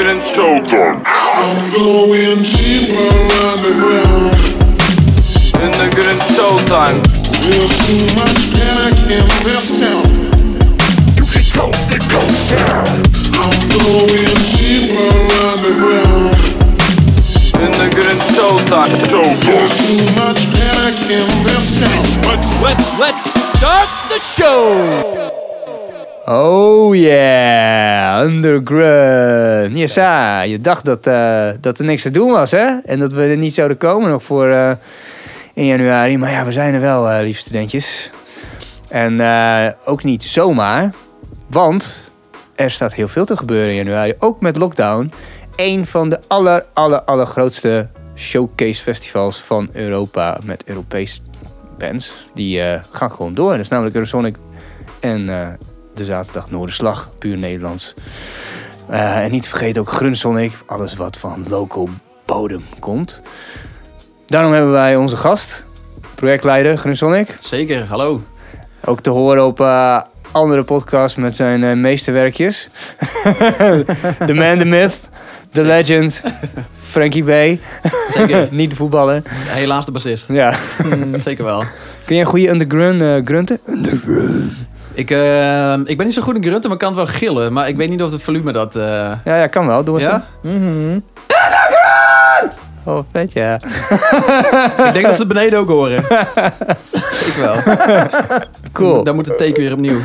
Underground Showtime. I'm going deeper underground. Underground Showtime. There's too much panic in this town. I'm going deeper underground. Underground Showtime. Showtime. There's too much panic in this town. Let's let's let's start the show. Oh yeah, Underground. Yes, ah, je dacht dat, eh, dat er niks te doen was, hè? En dat we er niet zouden komen nog voor eh, in januari. Maar ja, we zijn er wel, eh lieve studentjes. En ook niet zomaar, want er staat heel veel te gebeuren in januari. Ook met lockdown. Een van de aller, aller, allergrootste showcase festivals van Europa met Europees bands. Die gaan gewoon door. Dat is namelijk Eurosonic en de zaterdag Noorderslag, puur Nederlands. Eh, en niet te vergeten ook Grunsonic, alles wat van local bodem komt. Daarom hebben wij onze gast, projectleider Grunsonic. Zeker, hallo. Ook te horen op eh, andere podcasts met zijn eh, meesterwerkjes. The Man, The Myth, The Legend, Frankie Bay. Zeker. niet de voetballer. Helaas de bassist. Ja. Zeker wel. Kun je een goede underground eh, grunten? Ik, eh, ik ben niet zo goed in grunten, maar ik kan het wel gillen. Maar ik weet niet of het volume dat... eh, Ja, ja, kan wel. Doe eens. ja? zo. Oh, vet ja. ik denk dat ze het beneden ook horen. ik wel. Cool. Dan moet het teken weer opnieuw.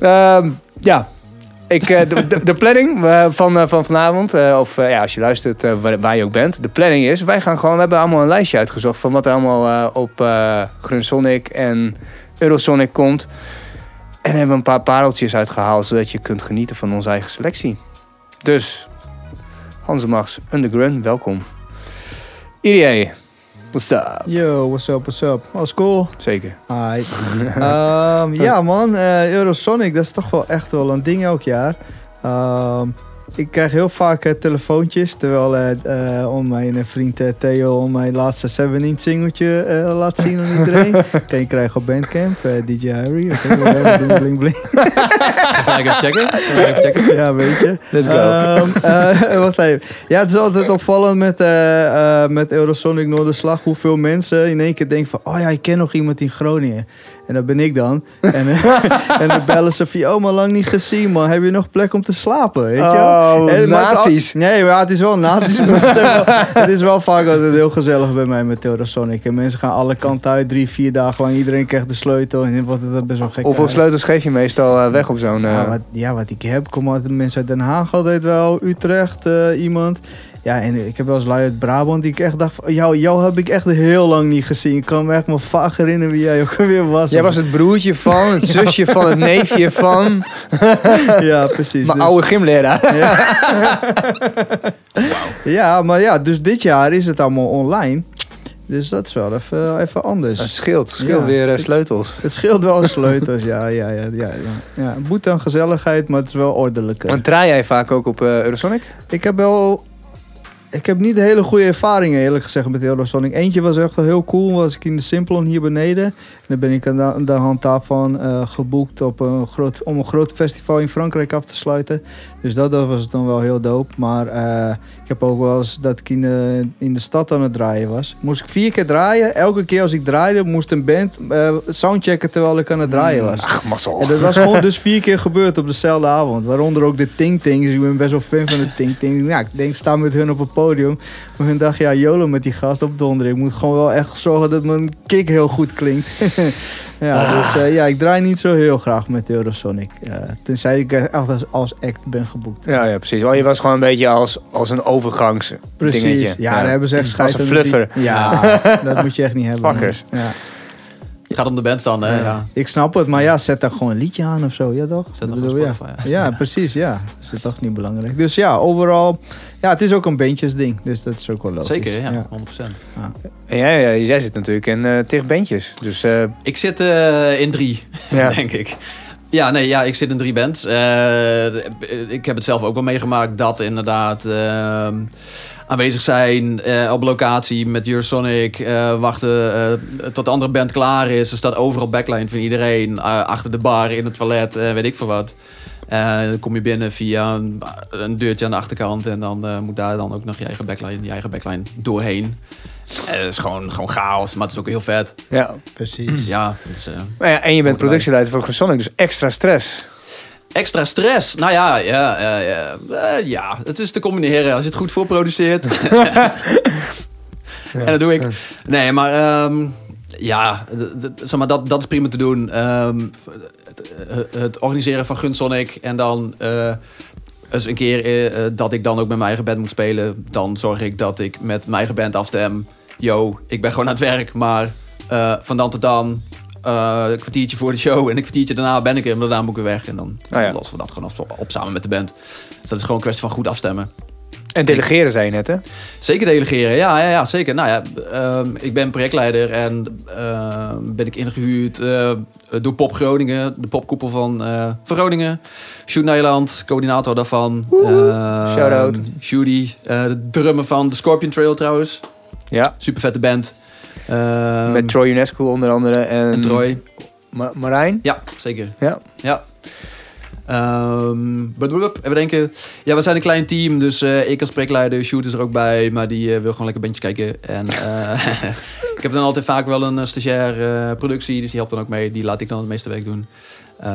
Ehm, ja. Ik, eh, de, de, de planning van, van vanavond, of ja, als je luistert waar, waar je ook bent, de planning is, wij gaan gewoon, we hebben allemaal een lijstje uitgezocht van wat er allemaal op Grunsonic en Eurosonic komt. En hebben we een paar pareltjes uitgehaald, zodat je kunt genieten van onze eigen selectie. Dus, Hans Max, Underground, welkom. IDA, what's up? Yo, what's up, what's up? Alles cool? Zeker. Hi. Ehm, ja man, eh, Eurosonic, dat is toch wel echt wel een ding elk jaar. Ehm, ik krijg heel vaak eh, telefoontjes, terwijl eh, eh, om mijn vriend Theo om mijn laatste 17 singeltje eh, laat zien aan iedereen. kan je krijgen op Bandcamp, DJ Harry, whatever, bling bling bling. Ga ik even checken? Ga ik even checken? Ja, weet je. Let's go. Ehm, eh, wacht even. Ja, het is altijd opvallend met, eh, eh, met Eurosonic Noorderslag hoeveel mensen in één keer denken van, oh ja, ik ken nog iemand in Groningen. En dat ben ik dan. En, eh, en dan bellen ze van, oh, maar lang niet gezien, man. Heb je nog plek om te slapen? Weet je? Oh, En- al- nazi's. Nee, maar het is wel nazi's. maar het, is wel, het is wel vaak altijd heel gezellig bij mij met Eurosonic. En mensen gaan alle kanten uit, drie, vier dagen lang. Iedereen krijgt de sleutel. En wat het best wel gek Hoeveel sleutels geef je meestal eh, weg op zo'n... eh, Ja, wat, ja, wat ik heb, komen altijd mensen uit Den Haag altijd wel, Utrecht, iemand. Ja, en ik heb wel eens lui uit Brabant die ik echt dacht van, jou, jou heb ik echt heel lang niet gezien. Ik kan me echt maar vaag herinneren wie jij ook weer was. Jij was het broertje van, het zusje van, het neefje van. Ja, precies. Mijn Dus- oude gymleraar. Ja. ja, maar ja, dus dit jaar is het allemaal online. Dus dat is wel even, even anders. Het scheelt, het scheelt Ja. weer eh, sleutels. Het scheelt wel sleutels, ja, ja, ja, ja, ja. Boete aan gezelligheid, maar het is wel ordelijker. Want draai jij vaak ook op eh, Eurosonic? Ik heb wel. Ik heb niet hele goede ervaringen, eerlijk gezegd, met Eurosonic. Eentje was echt wel heel cool. Was ik in de Simplon hier beneden. En dan ben ik aan de, hand daarvan eh, geboekt op een groot, om een groot festival in Frankrijk af te sluiten. Dus dat, dat was dan wel heel dope. Maar eh, ik heb ook wel eens dat ik in de, in de stad aan het draaien was. Moest ik vier keer draaien. Elke keer als ik draaide, moest een band eh, soundchecken terwijl ik aan het draaien was. Ach, mazzel. En dat was gewoon dus vier keer gebeurd op dezelfde avond. Waaronder ook de Ting Ting. Dus ik ben best wel fan van de Ting Ting. Ja, ik denk, ik sta met hun op het podium. Maar hun dacht, ja, YOLO met die gast op donder. Ik moet gewoon wel echt zorgen dat mijn kick heel goed klinkt. ja, dus eh, ja, ik draai niet zo heel graag met Eurosonic. Ja, tenzij ik echt als, als act ben geboekt. Ja, ja, precies. Oh, je was gewoon een beetje als, als een overgangs Precies. dingetje. Ja, daar hebben ze echt Als een die- fluffer. Ja, dat moet je echt niet hebben. Fuckers. Ja. Het gaat om de band dan, hè? Ja. Ik snap het, maar ja, zet daar gewoon een liedje aan of zo. Ja, toch? Zet bedoel, ja. Spotify, Ja, precies, ja. Dat is toch niet belangrijk. Dus ja, overal... Ja, het is ook een bandjesding, dus dat is ook wel logisch. Zeker, ja, ja. 100%. En jij, jij, jij zit natuurlijk in eh tig bandjes. Dus eh, Ik zit eh, in drie, Ja. denk ik. Ja, nee, ja, ik zit in drie bands. Eh, ik heb het zelf ook wel meegemaakt dat inderdaad eh, aanwezig zijn eh, op locatie met Eurosonic. eh wachten eh, tot de andere band klaar is. Er staat overal backline van iedereen. eh, achter de bar, in het toilet, eh, weet ik veel wat. Eh, dan kom je binnen via een, een deurtje aan de achterkant. En dan eh, moet daar dan ook nog je eigen backline, je eigen backline doorheen. Het is gewoon, gewoon chaos, maar het is ook heel vet. Ja. Precies. Ja, dus, ja, en je bent productieleider voor Sonic, dus extra stress. Extra stress. Nou ja, ja, ja, ja, Eh, ja, het is te combineren als je het goed voorproduceert. En dat doe ik. Nee, maar ehm, ja, zeg maar, dat, dat is prima te doen. Ehm, het, het organiseren van Gunsonic en dan eens een keer eh, dat ik dan ook met mijn eigen band moet spelen. Dan zorg ik dat ik met mijn eigen band afstem. Yo, ik ben gewoon aan het werk, maar van dan tot dan eh, een kwartiertje voor de show en een kwartiertje daarna ben ik er, maar daarna moet ik weer weg. En dan Ah ja. lossen we dat gewoon op, op samen met de band. Dus dat is gewoon een kwestie van goed afstemmen. En delegeren, zei je net, hè? Zeker delegeren, ja, ja, ja zeker. Nou ja, ehm, ik ben projectleider en ehm, ben ik ingehuurd eh, door Pop Groningen, de popkoepel van, eh, van Groningen. Shoot Nederland, coördinator daarvan. Ehm, Shout-out. Eh, de drummer van de Scorpion Trail trouwens. Ja. Super vette band. Ehm, Met Troy UNESCO onder andere en, en Troy. Ma- Marijn. Ja, zeker. Ja. Ja. But- even denken. Ja, we zijn een klein team, dus eh, ik als projectleider, Shoot is er ook bij, maar die eh, wil gewoon lekker bandjes kijken. En eh, ik heb dan altijd vaak wel een stagiair productie, dus die helpt dan ook mee. Die laat ik dan het meeste werk doen.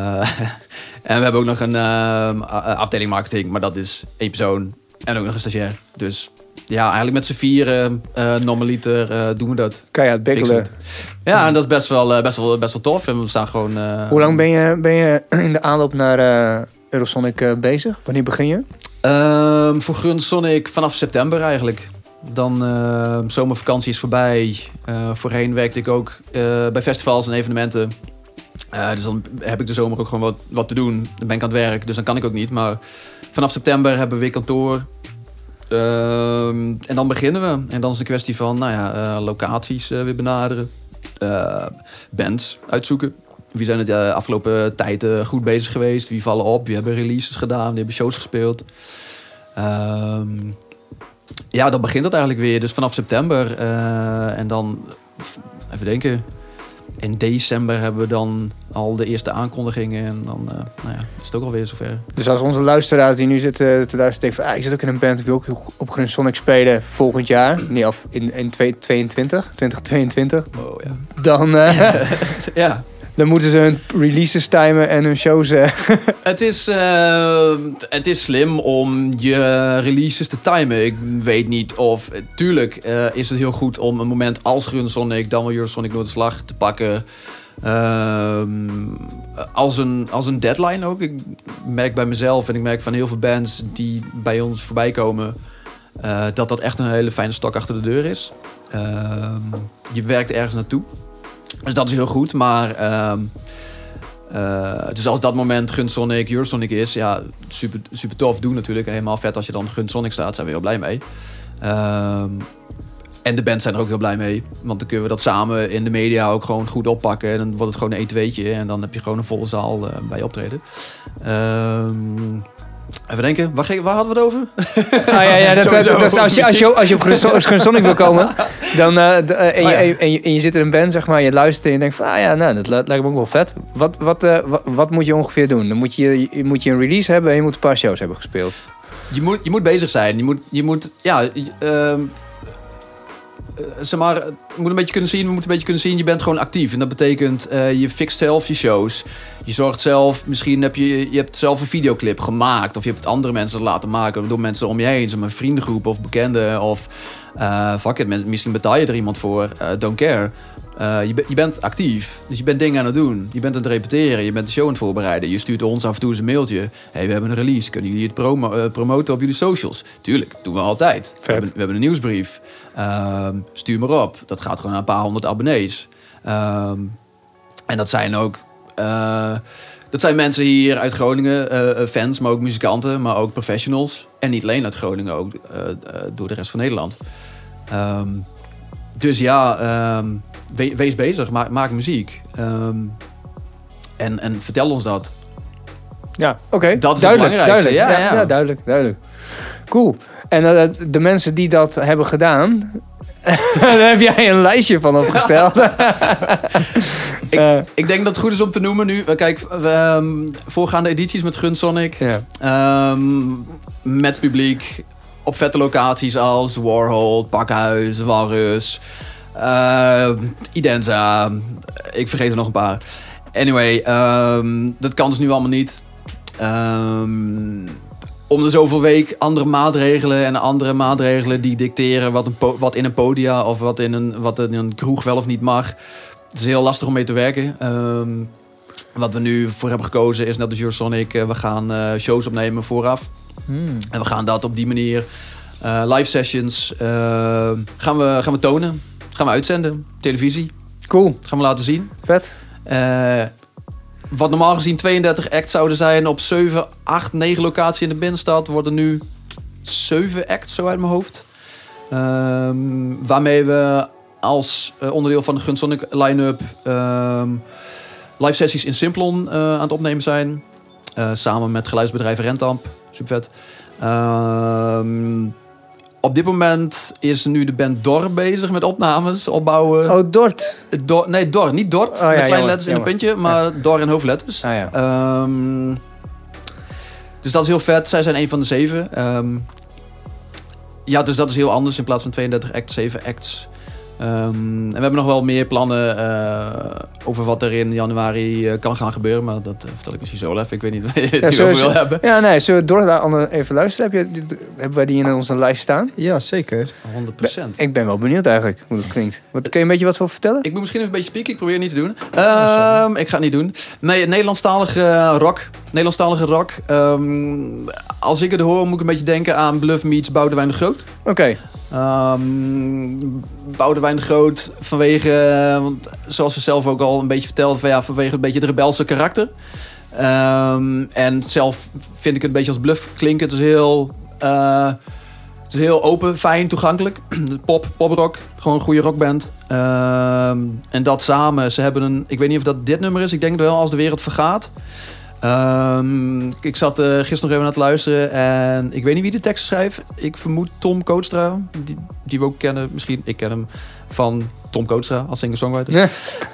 En we hebben ook nog een ehm, afdeling marketing, maar dat is één persoon en ook nog een stagiair. Dus ja, eigenlijk met z'n vieren, eh normaliter, eh, doen we dat. Keihard bikkelen. Ja, en dat is best wel, eh, best wel, best wel tof. En we staan gewoon... Hoe lang ben je, ben je in de aanloop naar Eurosonic bezig? Wanneer begin je? Ehm, voor Grunt Sonic vanaf september eigenlijk. Dan eh, zomervakantie is voorbij. Voorheen werkte ik ook bij festivals en evenementen. Dus dan heb ik de zomer ook gewoon wat, wat te doen. Dan ben ik aan het werk, dus dan kan ik ook niet. Maar vanaf september hebben we weer kantoor. Ehm, en dan beginnen we. En dan is het een kwestie van nou ja, eh, locaties eh, weer benaderen. Eh, bands uitzoeken. Wie zijn het de afgelopen tijd goed bezig geweest? Wie vallen op? Wie hebben releases gedaan? Wie hebben shows gespeeld? Ehm, ja, dan begint het eigenlijk weer. Dus vanaf september. en dan, even denken. In december hebben we dan al de eerste aankondigingen. En dan eh, nou ja, is het ook alweer zover. Dus als onze luisteraars die nu zitten te luisteren denken van... Ah, ik zit ook in een band, ik wil ook op Grun Sonic spelen volgend jaar. Nee, of in, in 2022, 2022. Oh ja. Dan, eh, ja. Dan moeten ze hun releases timen en hun shows... eh, Het is, eh, het is slim om je releases te timen. Ik weet niet of... Tuurlijk eh, is het heel goed om een moment als Run Sonic... dan wel Eurosonic Noorderslag te pakken. Ehm, als, een, als een deadline ook. Ik merk bij mezelf en ik merk van heel veel bands die bij ons voorbij komen... dat dat echt een hele fijne stok achter de deur is. Ehm, je werkt ergens naartoe. Dus dat is heel goed, maar... ehm, eh, dus als dat moment Gunsonic, Eurosonic is, ja, super, super tof doen natuurlijk. En helemaal vet als je dan Gunsonic staat, zijn we heel blij mee. Ehm, en de bands zijn er ook heel blij mee. Want dan kunnen we dat samen in de media ook gewoon goed oppakken. En dan wordt het gewoon een 1 2 En dan heb je gewoon een volle zaal eh, bij je optreden. Ehm, even denken, waar, ging- waar hadden we het over? Ah ja, ja dat, dat, als, je, als, je, als je op Sonic wil komen, dan, eh, d- eh, en, je, Oh ja. en, je, en je- zit in een band, zeg maar, je luistert en je denkt van, ah ja, nou, dat li- lijkt me ook wel vet. Wat, wat, eh, wat, wat moet je ongeveer doen? Dan moet je, je- moet je een release hebben en je moet een paar shows hebben gespeeld. Je moet, je moet bezig zijn. Je moet, je moet ja, ehm, eh, zeg maar, je moet een beetje kunnen zien, we moeten een beetje kunnen zien, je bent gewoon actief. En dat betekent, eh, je fixt zelf je shows. Je zorgt zelf, misschien heb je, je hebt zelf een videoclip gemaakt. Of je hebt het andere mensen laten maken door mensen om je heen. Zeg maar vriendengroepen of bekenden. Of eh fuck it, misschien betaal je er iemand voor. eh, don't care. Eh, je, je bent actief, dus je bent dingen aan het doen. Je bent aan het repeteren, je bent de show aan het voorbereiden. Je stuurt ons af en toe eens een mailtje. hey, we hebben een release, kunnen jullie het promo eh, promoten op jullie socials? Tuurlijk, doen we altijd. We hebben, we hebben een nieuwsbrief. Ehm, stuur maar op. Dat gaat gewoon naar een paar honderd abonnees. Ehm, en dat zijn ook... eh, dat zijn mensen hier uit Groningen, eh, eh, fans, maar ook muzikanten, maar ook professionals. En niet alleen uit Groningen, ook door de rest van Nederland. Ehm, dus ja, we- wees bezig, maak, maak muziek. En, en vertel ons dat. Ja, oké. Dat is het duidelijk, belangrijkste. Duidelijk. Ja, ja. duidelijk, duidelijk. Cool. En eh, de mensen die dat hebben gedaan, daar heb jij een lijstje van opgesteld. Eh, Ik denk dat het goed is om te noemen nu. Kijk, ehm, voorgaande edities met Gunsonic. ehm, met publiek. Op vette locaties als Warhol, Pakhuis, Walrus, eh, Idenza. Ik vergeet er nog een paar. Anyway, ehm, dat kan dus nu allemaal niet. Ehm, om de zoveel week andere maatregelen en andere maatregelen die dicteren wat, een wat in een podia of wat in een, wat in een kroeg wel of niet mag. Het is heel lastig om mee te werken. Ehm, wat we nu voor hebben gekozen is net als Eurosonic. we gaan eh, shows opnemen vooraf. Hmm. En we gaan dat op die manier, eh, live sessions, eh, gaan, we, gaan we tonen. Gaan we uitzenden. Televisie. Cool, Gaan we laten zien. vet. Wat normaal gezien 32 acts zouden zijn op 7, 8, 9 locaties in de binnenstad, worden nu 7 acts zo uit mijn hoofd. Ehm, waarmee we als eh, onderdeel van de Gunsonic line-up ehm, live sessies in Simplon eh, aan het opnemen zijn. Eh, samen met geluidsbedrijf Rentamp. Super vet. Ehm, op dit moment is nu de band Dor bezig met opnames, opbouwen. Oh, Dort. Dor, nee, Dor, niet Dort. ja, met kleine jammer, letters in een puntje, maar Dor in hoofdletters. Ah ja. Ehm, dus dat is heel vet. Zij zijn een van de zeven. Ehm, ja, dus dat is heel anders. In plaats van 32 acts, 7 acts. Ehm, en we hebben nog wel meer plannen eh, over wat er in januari eh, kan gaan gebeuren. Maar dat eh, vertel ik misschien zo even. Ik weet niet waar je het Ja, over wil hebben. Ja, nee, zullen we ander- even luisteren? Heb je, hebben wij die in onze lijst staan? Ja, zeker. 100%. Ik ben wel benieuwd eigenlijk hoe dat klinkt. Wat, kun je een beetje wat voor vertellen? Ik moet misschien even een beetje spieken. Ik probeer het niet te doen. Ehm, ik ga het niet doen. Nee, Nederlandstalige rock. Nederlandstalige rock. Ehm, als ik het hoor, moet ik een beetje denken aan Bluff Meets Boudewijn de Groot. Oké, Ehm Boudewijn de Groot vanwege, eh, want zoals ze zelf ook al een beetje vertelde, van, ja, vanwege een beetje het rebelse karakter. Ehm, en zelf vind ik het een beetje als bluff klinken. Het is heel, eh, het is heel open, fijn, toegankelijk. Pop, poprock, gewoon een goede rockband. Ehm, en dat samen, ze hebben een, ik weet niet of dat dit nummer is, ik denk het wel, Als de Wereld Vergaat. Ehm, ik zat eh, gisteren nog even naar het luisteren en ik weet niet wie de teksten schrijft. Ik vermoed Tom Kootstra, die, die we ook kennen. Misschien, ik ken hem van Tom Kootstra als singer-songwriter. Ja.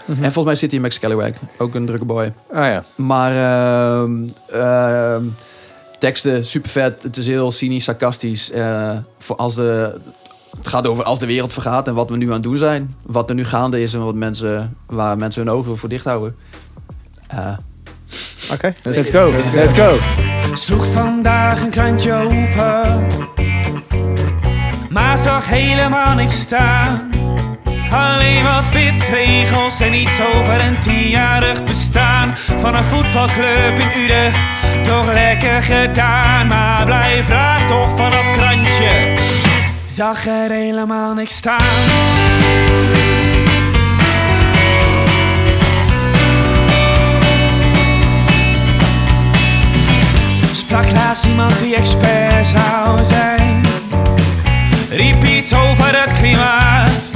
En volgens mij zit hij in Max Calloway, ook een drukke boy. ah ja. Maar ehm, ehm, teksten, super vet. Het is heel cynisch, sarcastisch. eh, voor als de, het gaat over als de wereld vergaat en wat we nu aan het doen zijn. Wat er nu gaande is en wat mensen, waar mensen hun ogen voor dicht houden. Eh, Oké. Let's go, let's go. Sloeg vandaag een krantje open, maar zag helemaal niks staan. Alleen wat witregels en iets over een tienjarig bestaan van een voetbalclub in Uden. Toch lekker gedaan, maar blijf raar toch van dat krantje. Zag er helemaal niks staan. Sprak laatst iemand die expert zou zijn. Riep iets over het klimaat.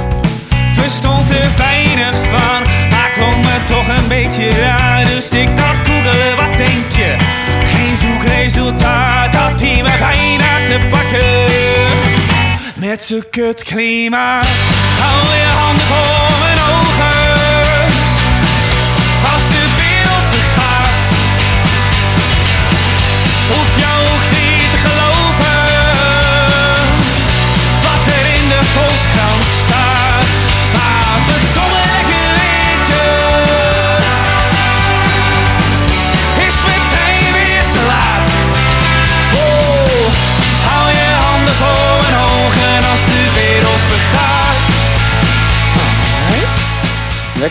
Verstond er weinig van, maar klonk me toch een beetje raar. Dus ik dacht googelen, wat denk je? Geen zoekresultaat, had hij me bijna te pakken. Met z'n kut klimaat. Hou je handen voor mijn ogen.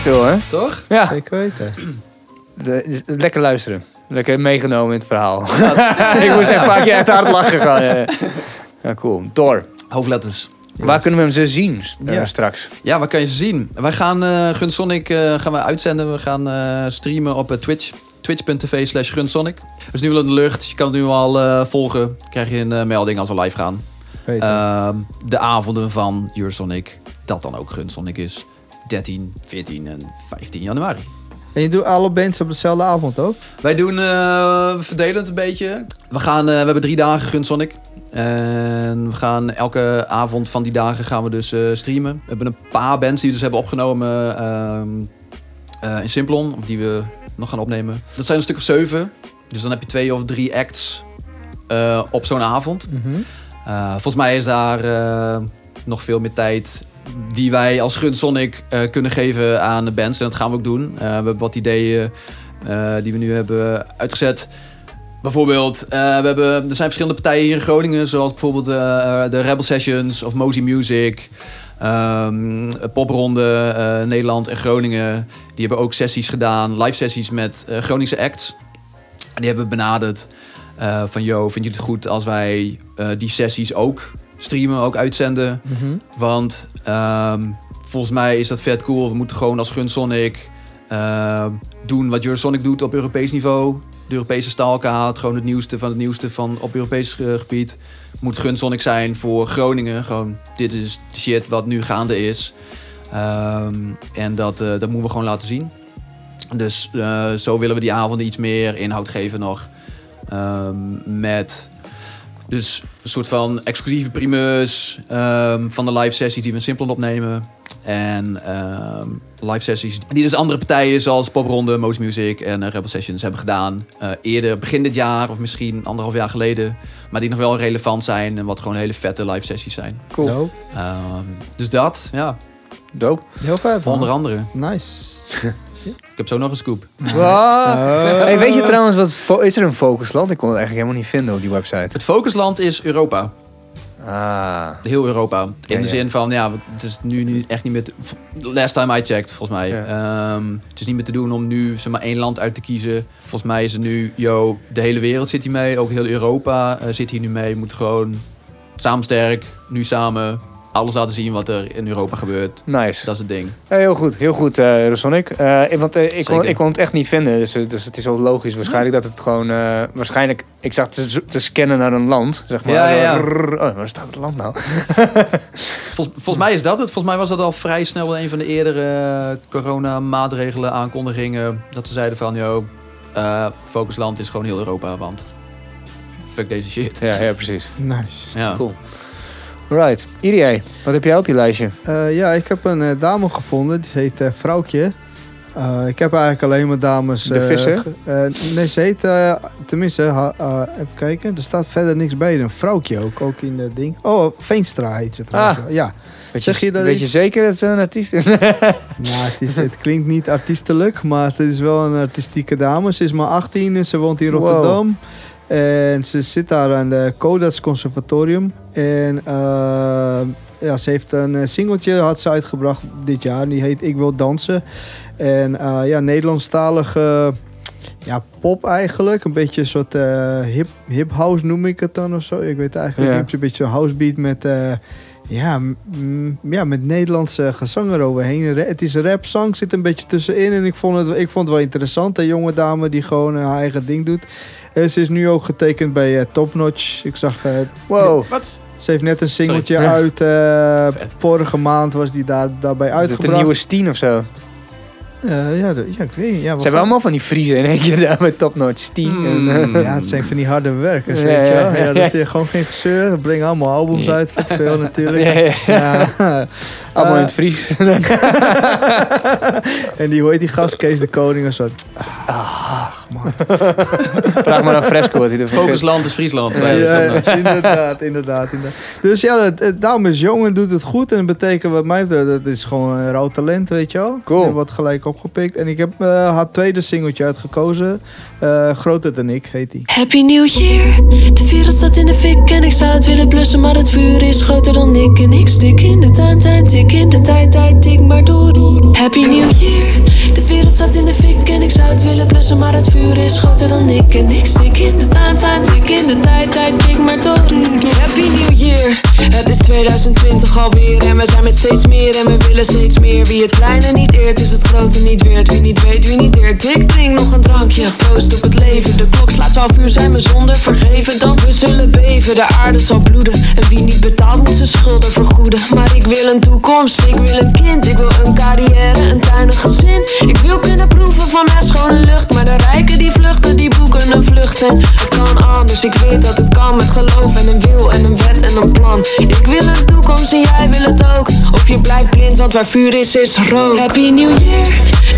Lekker hoor. toch? Ja, Zeker weten. de- lekker luisteren. Lekker meegenomen in het verhaal. ik moest echt een paar keer echt hard lachen. gewoon, ja. Ja, cool. Door. Hoofdletters. Waar kunnen we hem ze zien eh, Ja. straks? Ja, waar kan je ze zien? Wij gaan eh Gunsonic eh, gaan we uitzenden. We gaan eh, streamen op Twitch. Twitch.tv slash Gunsonic. Dus nu wel in de lucht. Je kan het nu al eh, volgen. Krijg je een melding als we live gaan. Ehm, de avonden van Eurosonic. Dat dan ook Gunsonic is. 13, 14 en 15 januari. en je doet alle bands op dezelfde avond ook? Wij doen, eh, we verdelen het een beetje. We, gaan, eh, we hebben drie dagen Gunsonic. En we gaan elke avond van die dagen gaan we dus eh, streamen. We hebben een paar bands die we dus hebben opgenomen. ehm, eh, in Simplon, die we nog gaan opnemen. Dat zijn een stuk of zeven. Dus dan heb je twee of drie acts eh, op zo'n avond. Eh, volgens mij is daar eh, nog veel meer tijd die wij als Gun Sonic eh, kunnen geven aan de bands. En dat gaan we ook doen. Eh, we hebben wat ideeën eh, die we nu hebben uitgezet. Bijvoorbeeld, we hebben, er zijn verschillende partijen hier in Groningen, zoals bijvoorbeeld de Rebel Sessions of Mosey Music. ehm, Popronde, Nederland en Groningen. Die hebben ook sessies gedaan, live sessies met Groningse acts. En die hebben benaderd eh, van, yo, vind je het goed als wij die sessies ook streamen, ook uitzenden? Want ehm, volgens mij is dat vet cool. We moeten gewoon als Gunsonic ehm doen wat Eurosonic doet op Europees niveau. De Europese staalkaart, gewoon het nieuwste van het nieuwste van op Europees eh, gebied. Moet Gunsonic zijn voor Groningen. Gewoon, dit is de shit wat nu gaande is. Ehm, en dat, eh, dat moeten we gewoon laten zien. Dus eh, zo willen we die avonden iets meer inhoud geven nog. Met dus een soort van exclusieve primeurs ehm, van de live sessies die we in Simplon opnemen. En ehm, live sessies die dus andere partijen zoals Popronde, Most Music en eh, Rebel Sessions hebben gedaan. eh, eerder, begin dit jaar of misschien anderhalf jaar geleden. Maar die nog wel relevant zijn en wat gewoon hele vette live sessies zijn. Cool. Dope. Ehm, dus dat, ja, Dope. Heel vet, man. onder andere. Nice. Ik heb zo nog een scoop. Wow. Hey, weet je trouwens, wat is er een focusland? Ik kon het eigenlijk helemaal niet vinden op die website. Het focusland is Europa. Ah. Heel Europa. In Ja, de ja. zin van, ja, het is nu, nu echt niet meer... te- last time I checked, volgens mij. Ja. Ehm, het is niet meer te doen om nu zeg maar één land uit te kiezen. Volgens mij is het nu, yo, de hele wereld zit hier mee. Ook heel Europa eh, zit hier nu mee. We moeten gewoon samen sterk, nu samen, alles laten zien wat er in Europa gebeurt. Nice. Dat is het ding. Ja, heel goed, heel goed, eh Rosonic. Eh, want eh, ik, kon, ik kon het echt niet vinden, dus, dus het is wel logisch. Waarschijnlijk dat het gewoon... eh, waarschijnlijk, ik zag te, scannen naar een land, zeg maar. Ja, ja. Oh, waar staat het land nou? Vol- volgens mij is dat het. Volgens mij was dat al vrij snel een van de eerdere corona-maatregelen, aankondigingen. Dat ze zeiden van, yo, eh, focusland is gewoon heel Europa, want fuck deze shit. Ja, ja, precies. Nice. Ja. Cool. Right. Irie, wat heb jij op je lijstje? Eh, ja, ik heb een eh, dame gevonden. Die heet eh, Vrouwtje. Ik heb eigenlijk alleen maar dames... De eh, nee, ze heet... tenminste, even kijken. Er staat verder niks bij. Een vrouwtje ook, ook in het ding. Oh, Veenstra heet ze trouwens. Ah. Ja. Weet Zeg je dat weet je iets? zeker dat ze een artiest is? Nou, het, is, het klinkt niet artiestelijk, maar het is wel een artistieke dame. Ze is maar 18 en ze woont in Wow. En ze zit daar aan de Codas Conservatorium. En eh, ja, ze heeft een eh, singeltje had ze uitgebracht dit jaar. Die heet Ik Wil Dansen. En eh, ja, Nederlandstalige ja, pop eigenlijk. Een beetje een soort eh, hip, hip house noem ik het dan of zo. Ik weet eigenlijk Ja. niet. Een beetje zo'n housebeat met... eh, ja, ja, met Nederlandse gezang eroverheen. Het is rap, zang zit een beetje tussenin. En ik vond het, ik vond het wel interessant. Een jonge dame die gewoon haar eigen ding doet. Eh, ze is nu ook getekend bij eh, Top Notch. Ik zag, eh, Wow. Wat? ze heeft net een singeltje Sorry. uit. eh, vorige maand was die daar, daarbij Is het een uitgebracht. nieuwe Steen of zo? Eh, ja, de- ja, ik weet niet. Ja, Ze hebben allemaal van die Friesen in één keer daar bij Top Notch. Steen. En, eh, Ja, het zijn van die harde werkers, Ja, weet je wel. ja, Ja, ja. dat is gewoon geen gezeur. Ze brengen allemaal albums Ja. uit, vet veel natuurlijk. ja, ja. Ja. Allemaal in het Fries. en die, hoe heet die gast, Kees de Koning of zo. Vraag maar aan Fresco wat hij ervan vindt. Focusland is Friesland. Ja, dat ja, dat ja, nou. inderdaad, inderdaad, inderdaad. Dus ja, het, het, daarom is jong en doet het goed. En dat betekent wat mij betreft, dat is gewoon een rauw talent, weet je wel. Cool. Die wordt gelijk opgepikt. En ik heb eh, haar tweede singeltje uitgekozen. Eh, Groter dan ik, heet die. Happy New Year. De wereld staat in de fik en ik zou het willen blussen, maar het vuur is groter dan ik. En ik stik in de time, time, tik in de tijd, tijd, tik maar door. Happy New Year. Wereld staat in de fik en ik zou het willen blussen, maar het vuur is groter dan ik. En ik stik in de time, time, tik in de tijd, tijd, tik maar door. Happy New Year. Het is 2020 alweer en we zijn met steeds meer en we willen steeds meer. Wie het kleine niet eert, is het grote niet weert. Wie niet weet, wie niet deert. Ik drink nog een drankje, proost op het leven. De klok slaat 12 uur, zijn we zonder vergeven. Dan we zullen beven, de aarde zal bloeden. En wie niet betaalt, moet zijn schulden vergoeden. Maar ik wil een toekomst, ik wil een kind. Ik wil een carrière, een tuinig gezin. Ik wil kunnen proeven van haar schone lucht. Maar de rijken die vluchten, die boeken een vlucht. En het kan anders, ik weet dat het kan. Met geloof en een wil en een wet en een plan. Ik wil een toekomst en jij wil het ook. Of je blijft blind, want waar vuur is, is rook. Happy New Year.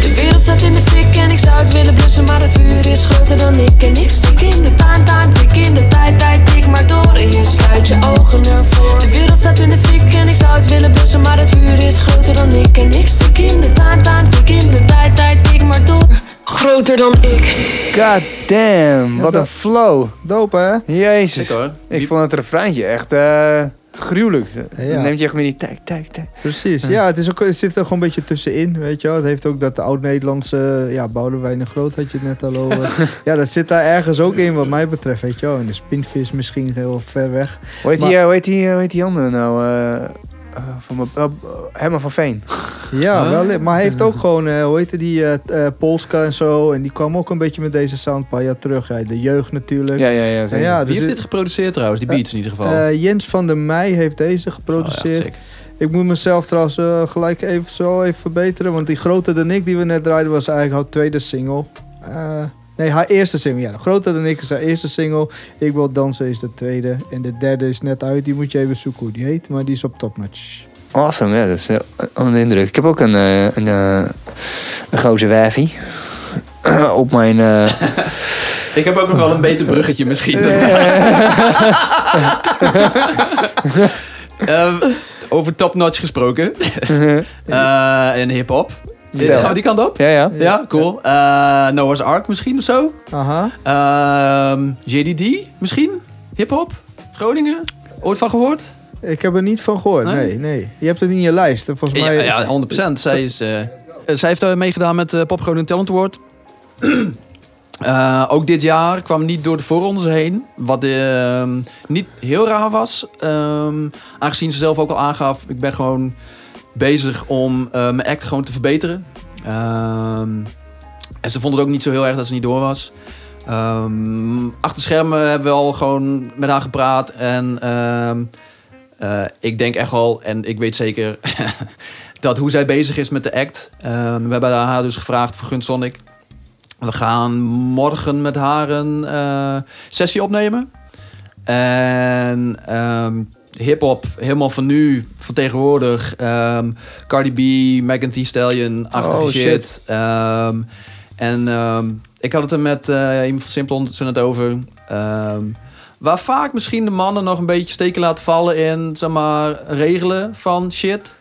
De wereld staat in de fik en ik zou het willen blussen, maar het vuur is groter dan ik. En ik stik in de time, time, God damn, wat een flow. Dope, hè? Jezus. Hoor. Ik vond het refreintje echt eh, gruwelijk. Ja. Dan neemt je echt met die tak, tak, tak. Precies. Ja, het, is ook, het zit er gewoon een beetje tussenin, weet je wel. Het heeft ook dat de oud-Nederlandse, ja, Boudewijn de Groot had je het net al over. ja, dat zit daar ergens ook in wat mij betreft, weet je wel. En de spinvis misschien heel ver weg. Hoe heet, Maar- die, eh, hoe, heet die, eh, hoe heet die andere nou? Eh, eh, van mijn- eh, Herman van Veen. Ja, Huh? wel, maar hij heeft ook gewoon, eh, hoe heette die, Polska en zo. En die kwam ook een beetje met deze sound een paar jaar terug. Ja, de jeugd natuurlijk. Ja, ja, ja. Ja, Wie dus heeft dit geproduceerd trouwens? Die beats in ieder geval. eh, Jens van der Meij heeft deze Oh, ja, geproduceerd. Ik moet mezelf trouwens gelijk even zo even verbeteren. Want die Groter dan ik die we net draaiden was eigenlijk haar tweede single. Eh, nee, haar eerste single. Ja, Groter dan ik is haar eerste single. Ik wil dansen is de tweede. En de derde is net uit. Die moet je even zoeken hoe die heet. Maar die is op topnotch. Awesome, ja, dat is eh, onder de indruk. Ik heb ook een, eh, een, eh, een gozer wijfie. Op mijn... eh, Ik heb ook nog wel een beter bruggetje misschien. Ehm, over top notch gesproken. Eh en hip-hop. Vertel. Gaan we die kant op? ja, ja. Ja, cool. Eh, Noah's Ark misschien of zo. Aha. Ehm, JDD misschien? Hip-hop? Groningen? Ooit van gehoord? Ik heb er niet van gehoord. Nee? Nee, nee. Je hebt het in je lijst. En volgens mij... ja 100%. Zij, is, eh, zij heeft uh, meegedaan met de Pop Groningen Talent Award. Ook dit jaar kwam niet door de voorrondes heen. Wat ehm, niet heel raar was. Ehm, aangezien ze zelf ook al aangaf... ik ben gewoon bezig om eh, mijn act gewoon te verbeteren. Ehm, en ze vond het ook niet zo heel erg dat ze niet door was. Ehm, achter schermen hebben we al gewoon met haar gepraat. En ehm, eh, ik denk echt wel, en ik weet zeker... dat hoe zij bezig is met de act. Ehm, we hebben haar dus gevraagd voor Gun Sonic. We gaan morgen met haar een eh, sessie opnemen. En hip-hop, helemaal van nu, van tegenwoordig. Ehm, Cardi B, Megan Thee Stallion-achtige Oh, shit. shit. Ehm, en ehm, ik had het er met eh, iemand van Simplon net over. Waar vaak misschien de mannen nog een beetje steken laten vallen in, zeg maar, regelen van shit.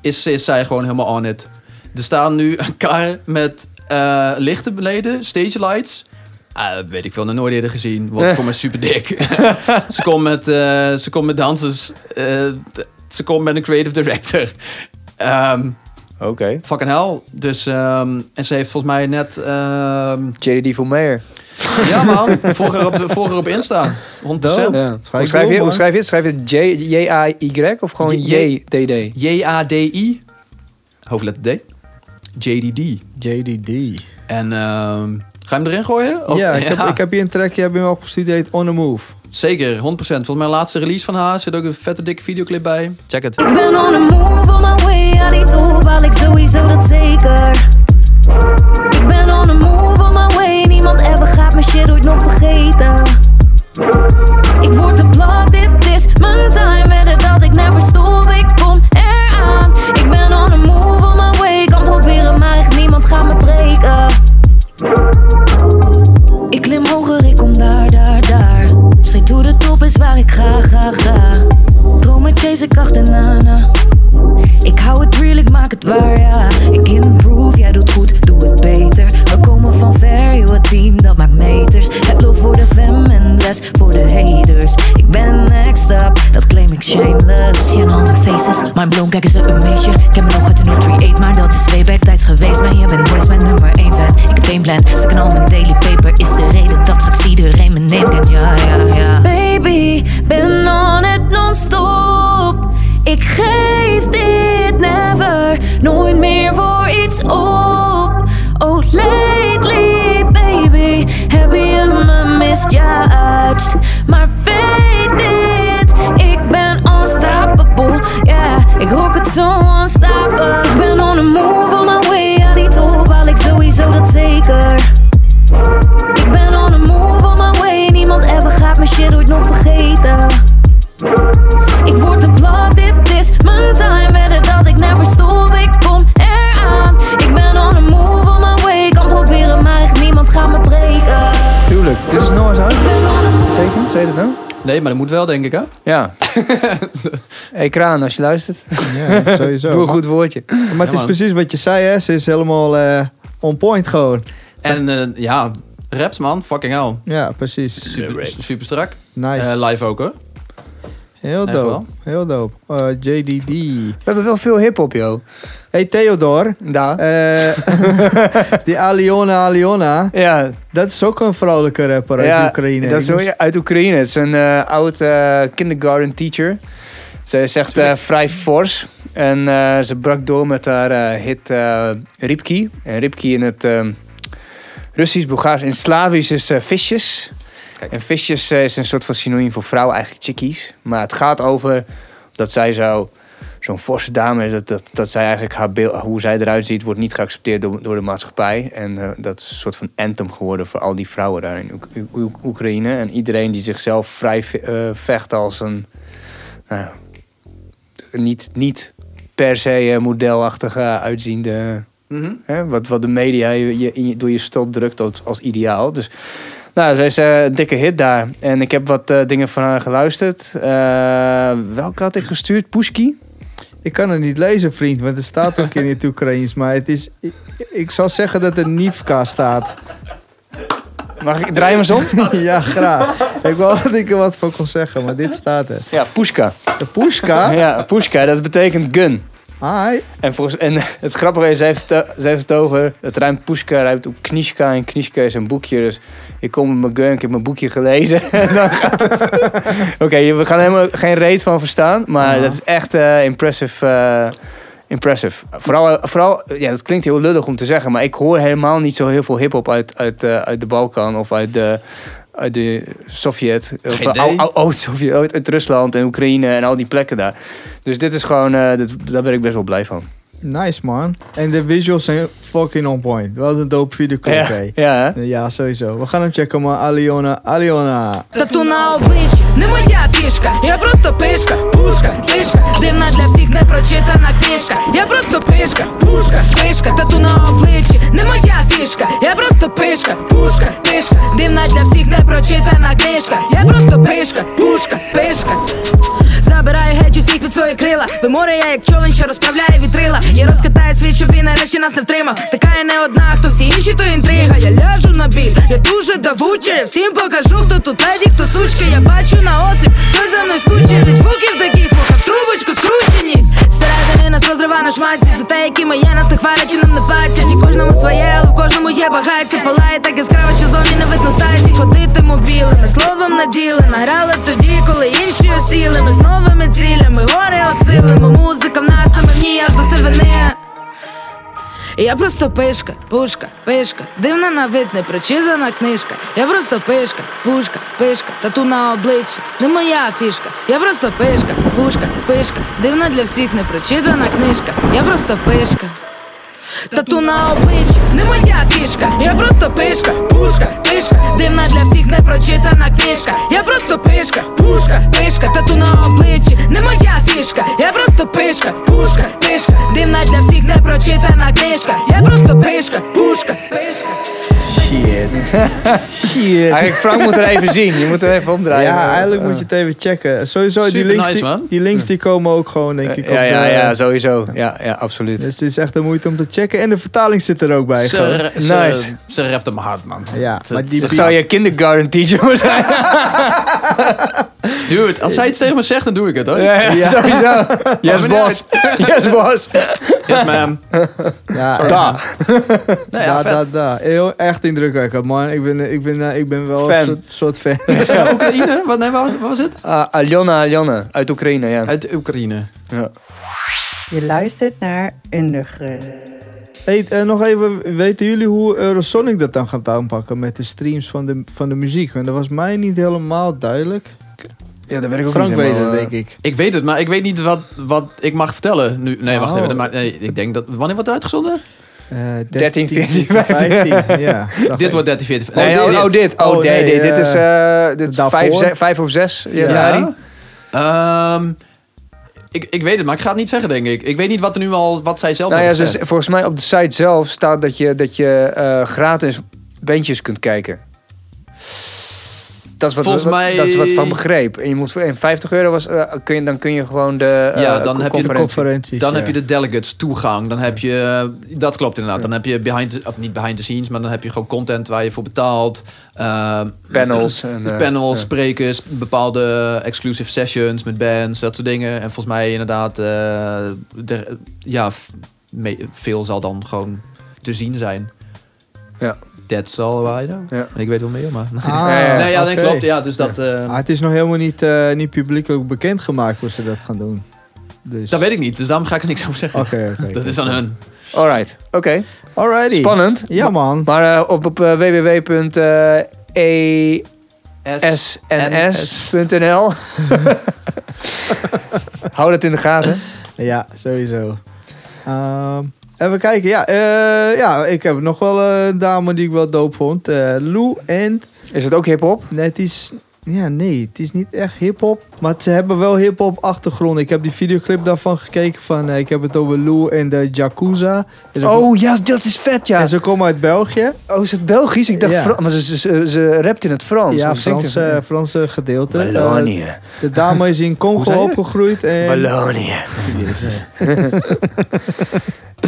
Is, is zij gewoon helemaal on it. Er staan nu een kar met eh, lichten beneden, stage lights. Dat weet ik veel, nog nooit eerder gezien. Wat voor mij super dik. ze komt met, eh, ze komt met dansers. eh, ze komt met een creative director. Ehm Oké. fucking hell. Dus, ehm, en ze heeft volgens mij net... ehm, JD voor Mayor. ja man, volg haar op, op Insta. 100%. Dope. Ja. Ga Hoe ik schrijf, doen, je, hoe schrijf je het? Schrijf je het J- J-A-Y of gewoon J- J-D-D? J-A-D-I. Hoofdletter D. JDD. JDD. En ehm, ga je hem erin gooien? Of- ja, ik heb, ik heb hier een track, je hebt hem al gestudeerd, On The Move. Zeker, 100%. Volgens mij de laatste release van haar zit ook een vette dikke videoclip bij. Check het. Ik ben on the move, on my way, ja die top haal ik sowieso dat zeker. Ik ben on the move, on my way, niemand ever gaat mijn shit ooit nog vergeten. Ik word de plak, dit is mijn time, wedden dat ik never stop, ik kom eraan. Ik ben on the move, on my way, kan proberen, maar echt niemand gaat me breken. Ik klim hoger, ik kom daar, daar, daar. Straight to de top is waar ik ga, ga, ga. Dromen chase ik achterna, na. Ik hou het real, ik maak het waar, ja. Ik improve, jij doet goed, doe het beter. We komen van ver, joh, team dat maakt meters. Heb love voor de fam en bless voor de haters. Ik ben next up, dat claim ik shameless. Mijn blown, kijk eens een meisje. Ik heb me nog uit de 038, maar dat is way back tijds geweest. Maar je bent nooit mijn nummer 1 fan. Ik heb één plan, stuk in al mijn daily paper. Is de reden dat straks iedereen mijn name kent, ja, ja, ja. Baby, ben on it non-stop. Ik geef dit never, nooit meer voor iets op. Oh, lately, baby, heb je me misjudged. so unstoppable. Ben on the move, on my way aan die top. Haal ik sowieso dat zeker. Ik ben on the move, on my way. Niemand ever gaat mijn shit ooit nog vergeten. Ik word de plat. dit is mijn time. het dat ik never stop, ik kom eraan. Ik ben on the move, on my way. Kan proberen, maar echt niemand gaat me breken. Tuurlijk, dit is Noah's uit. Teken, zei je dat nou? Nee, maar dat moet wel, denk ik, hè? Ja. hey Kraan, als je luistert, Ja, sowieso. doe een goed woordje. Maar het is man. precies wat je zei, hè. Ze is helemaal eh, on point gewoon. En eh, ja, raps, man. Fucking hell. Ja, precies. Super, super strak. Nice. Eh, live ook, hoor. Heel dope. wel. Heel dope. Eh, JDD. We hebben wel veel hip-hop, joh. Hey Theodor. Daar. Eh, die Aliona Aliona. ja, Dat is ook een vrouwelijke rapper uit ja, Oekraïne. Dat is ja, uit Oekraïne. Het is een eh, oud eh, kindergarten teacher. Ze is echt eh, vrij fors. En eh, ze brak door met haar hit eh Ripki. En Ripki in het ehm, Russisch, Bulgaars en Slavisch is visjes. En visjes eh, is een soort van synoniem voor vrouwen, eigenlijk chickies. Maar het gaat over dat zij zo... Zo'n forse dame is dat, dat, dat zij eigenlijk haar beeld, hoe zij eruit ziet, wordt niet geaccepteerd door, door de maatschappij. En eh, dat is een soort van anthem geworden voor al die vrouwen daar in Oek- Oek- Oekraïne. En iedereen die zichzelf vrij eh, vecht als een. nou niet, niet per se modelachtige uitziende. Mhm. Hè, wat, wat de media je, door je stad drukt als, als ideaal. Dus nou, zij is eh, een dikke hit daar. En ik heb wat eh, dingen van haar geluisterd. Eh, welke had ik gestuurd? Pushki? Ik kan het niet lezen, vriend, want het staat ook in het Oekraïens. Maar het is, ik, ik zou zeggen dat er Nivka staat. Mag ik draai hem eens om? ja, graag. Ik wou dat ik er wat van kon zeggen, maar dit staat er. Ja, Pushka. De Pushka. Ja, Pushka, dat betekent gun. Hi. En, volgens, en het grappige is, ze heeft het, ze heeft het over, het ruimt Pushka, ruimt ook Knishka. En Knishka is een boekje, dus ik kom met mijn gun, ik heb mijn boekje gelezen. en dan gaat het. Oké, we gaan helemaal geen reet van verstaan, maar dat is echt eh, impressive. eh, impressive. Vooral, vooral, ja, dat klinkt heel lullig om te zeggen, maar ik hoor helemaal niet zo heel veel hip-hop uit, uit, eh, uit de Balkan of uit de, uit de Sovjet, of eh, oud-Sovjet, oh, uit, Rusland en Oekraïne en al die plekken daar. Dus dit is gewoon, eh, daar ben ik best wel blij van. Nice man. En de visuals zijn fucking on point. Wat een dope video Ja, ja, ja, sowieso. We gaan hem checken man. Aliona, Aliona. Tattoo bitch. Не моя фішка, я просто пишка, пушка, пишка, дивна для всіх непрочитана книжка. Я просто пишка, пушка, пишка, тату на обличчі не моя фішка, я просто пишка, пушка, пишка, дивна для всіх непрочитана книжка. Я просто пишка, пушка, пишка. Забираю геть усіх під свої крила. Ви море, я як човен, що розправляє вітрила. Я розкатаю світ, щоб він нарешті нас не втримав. Така я не одна, хто всі інші, то інтрига. Я ляжу на біль, я дуже давуча. Я всім покажу, хто тут леді, хто сучки. Я бачу на осліп, хто за мною скуче від звуків таких вуха в трубочку скручені. Середини нас розрива на шматці. За те, які ми є, нас не хвалять і нам не платять. І кожному своє, але в кожному є багаття. Палає так яскраво, що зовні не видно статі. Ходитиму білими, словом наділи Награли тоді, коли інші осіли. Ми з новими цілями, горе осилимо. Я просто пишка, пушка, пишка, дивна на вид, непрочитана книжка. Я просто пишка, пушка, пишка, тату на обличчі, не моя фішка. Я просто пишка, пушка, пишка, дивна для всіх непрочитана книжка. Я просто пишка. Тату на обличчі, не моя фішка. Я просто пишка, пушка, пишка, дивна для всіх непрочитана книжка. Я просто пишка, пушка, пишка, тату на обличчі, не моя фішка. Я просто пишка, пушка, пишка, дивна для всіх непрочитана книжка. Я просто пишка, пушка, пишка. Shit. Shit. Eigenlijk, Frank moet er even zien. Je moet er even omdraaien. Ja, eigenlijk moet je het even checken. Sowieso, die links, nice, die, man. die links die komen ook gewoon, denk ik, op Ja, ja, de- ja, sowieso. Ja, ja, absoluut. Dus het is echt de moeite om te checken. En de vertaling zit er ook bij. gewoon. Ze, ze, Nice. ze rapt hem hard, man. Ja, Het- maar die Dat zou je kindergarten teacher moeten zijn. Dude, als zij iets tegen me zegt, dan doe ik het, hoor. Ja, ja, sowieso. Yes, boss. Yes, boss. Yes, ma'am. Ja, Da. Nee, da, da. Heel, echt indrukwekkend, man. Ik ben, ik ben, eh, ik ben wel Fan. een soort, soort fan. Oekraïne? Wat, nee, waar was, waar was het? Ah, Aljona, Aljona. Uit Oekraïne, ja. Uit Oekraïne. ja. Je luistert naar Underground. Hey, eh, nog even, weten jullie hoe Eurosonic dat dan gaat aanpakken met de streams van de, van de muziek? Want dat was mij niet helemaal duidelijk. Ja, dat weet ik ook Frank niet weet helemaal, het, eh. denk ik. Ik weet het, maar ik weet niet wat, wat ik mag vertellen nu. Nee, wacht Oh. even. Maar, nee, ik denk dat... Wanneer wordt het uitgezonden? Eh, 13, 14, 15. Ja, dit ik. wordt 13, 14... Nee, oh, dit. oh, dit. Oh, Oh, nee, nee, nee, dit is, eh, dit is daarvoor? vijf, ze- vijf of zes januari. Ja. Ehm, ik, ik weet het, maar ik ga het niet zeggen, denk ik. Ik weet niet wat er nu al... Wat zij zelf Nou ja, ze, volgens mij op de site zelf staat dat je, dat je eh, gratis bandjes kunt kijken. Dat is wat, Volgens wat- mij- dat is wat van begreep. En je moet voor en 50 euro was, eh, kun je, dan kun je gewoon de eh, Ja, dan heb je de conferentie. Conferenties. Dan ja. heb je de delegates toegang. Dan heb je, dat klopt inderdaad. Dan heb je behind, the, of niet behind the scenes, maar dan heb je gewoon content waar je voor betaalt. Ehm, panels. En, eh, panels, sprekers, bepaalde exclusive sessions met bands, dat soort dingen. En volgens mij inderdaad, eh, de, ja, veel zal dan gewoon te zien zijn. Ja. That's all I know. Ja. Ik weet wel meer, maar... Ah, ja, nee, ja, dat oké. klopt. Ja, dus dat, eh, Ah, het is nog helemaal niet, eh, niet publiekelijk bekendgemaakt hoe ze dat gaan doen. Dus. dat weet ik niet, dus daarom ga ik er niks over zeggen. Oké, oké. Dat is aan hun. Alright, oké. Alrighty. Spannend. Ja, man. Maar eh, op, op eh, www.e S. sns.nl. Hou dat in de gaten. Ja, sowieso. Ehm, even kijken. Ja, eh, ja, ik heb nog wel een dame die ik wel doop vond. Eh, Lou en... Is het ook hip-hop? Nee, het is... Ja, nee, het is niet echt hip-hop. Maar ze hebben wel hip-hop achtergrond. Ik heb die videoclip daarvan gekeken. Van, eh, ik heb het over Lou en de ze, Oh ja, dat is vet, ja. en ze komen uit België. Oh, is het Belgisch? Ik dacht, Ja. Maar ze, ze, ze, ze rapt in het Frans. Ja, Of zingt Frans, het- eh, Franse gedeelte. Wallonië. de dame is in Congo opgegroeid. En... Wallonië. Jezus.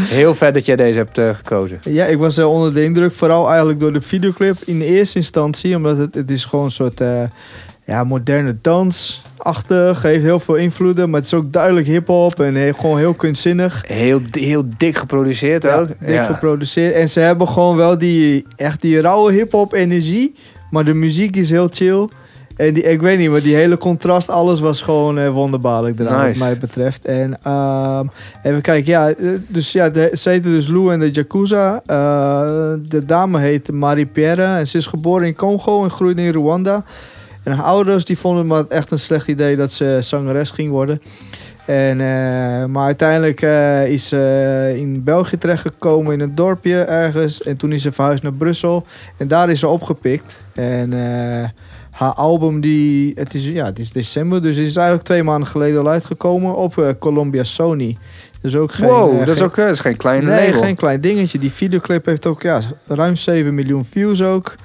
Heel vet dat jij deze hebt eh, gekozen. Ja, ik was eh, onder de indruk. Vooral eigenlijk door de videoclip in eerste instantie. Omdat het, het is gewoon een soort eh, ja, moderne dansachtig. Heeft heel veel invloeden. Maar het is ook duidelijk hip-hop. En heel, gewoon heel kunstzinnig. Heel, heel dik geproduceerd Ja, ook. dik geproduceerd. En ze hebben gewoon wel die, echt die rauwe hip-hop energie. Maar de muziek is heel chill. En die, ik weet niet, maar die hele contrast, alles was gewoon eh, wonderbaarlijk eraan, Nice. wat mij betreft. En ehm, even kijken, ja, eh, dus ja, de, ze heten dus Lou en de Yakuza. Eh, de dame heet Marie Pierre en ze is geboren in Congo en groeide in Rwanda. En haar ouders die vonden het maar echt een slecht idee dat ze zangeres ging worden. En, eh, maar uiteindelijk eh, is ze in België terechtgekomen in een dorpje ergens. En toen is ze verhuisd naar Brussel. En daar is ze opgepikt. En eh, haar album, die, het, is, ja, het is december, dus het is eigenlijk twee maanden geleden al uitgekomen op eh, Columbia Sony. Dus ook geen, wow, eh, dat is ook eh, dat is geen klein Nee, label. geen klein dingetje. Die videoclip heeft ook ja, ruim 7 miljoen views ook.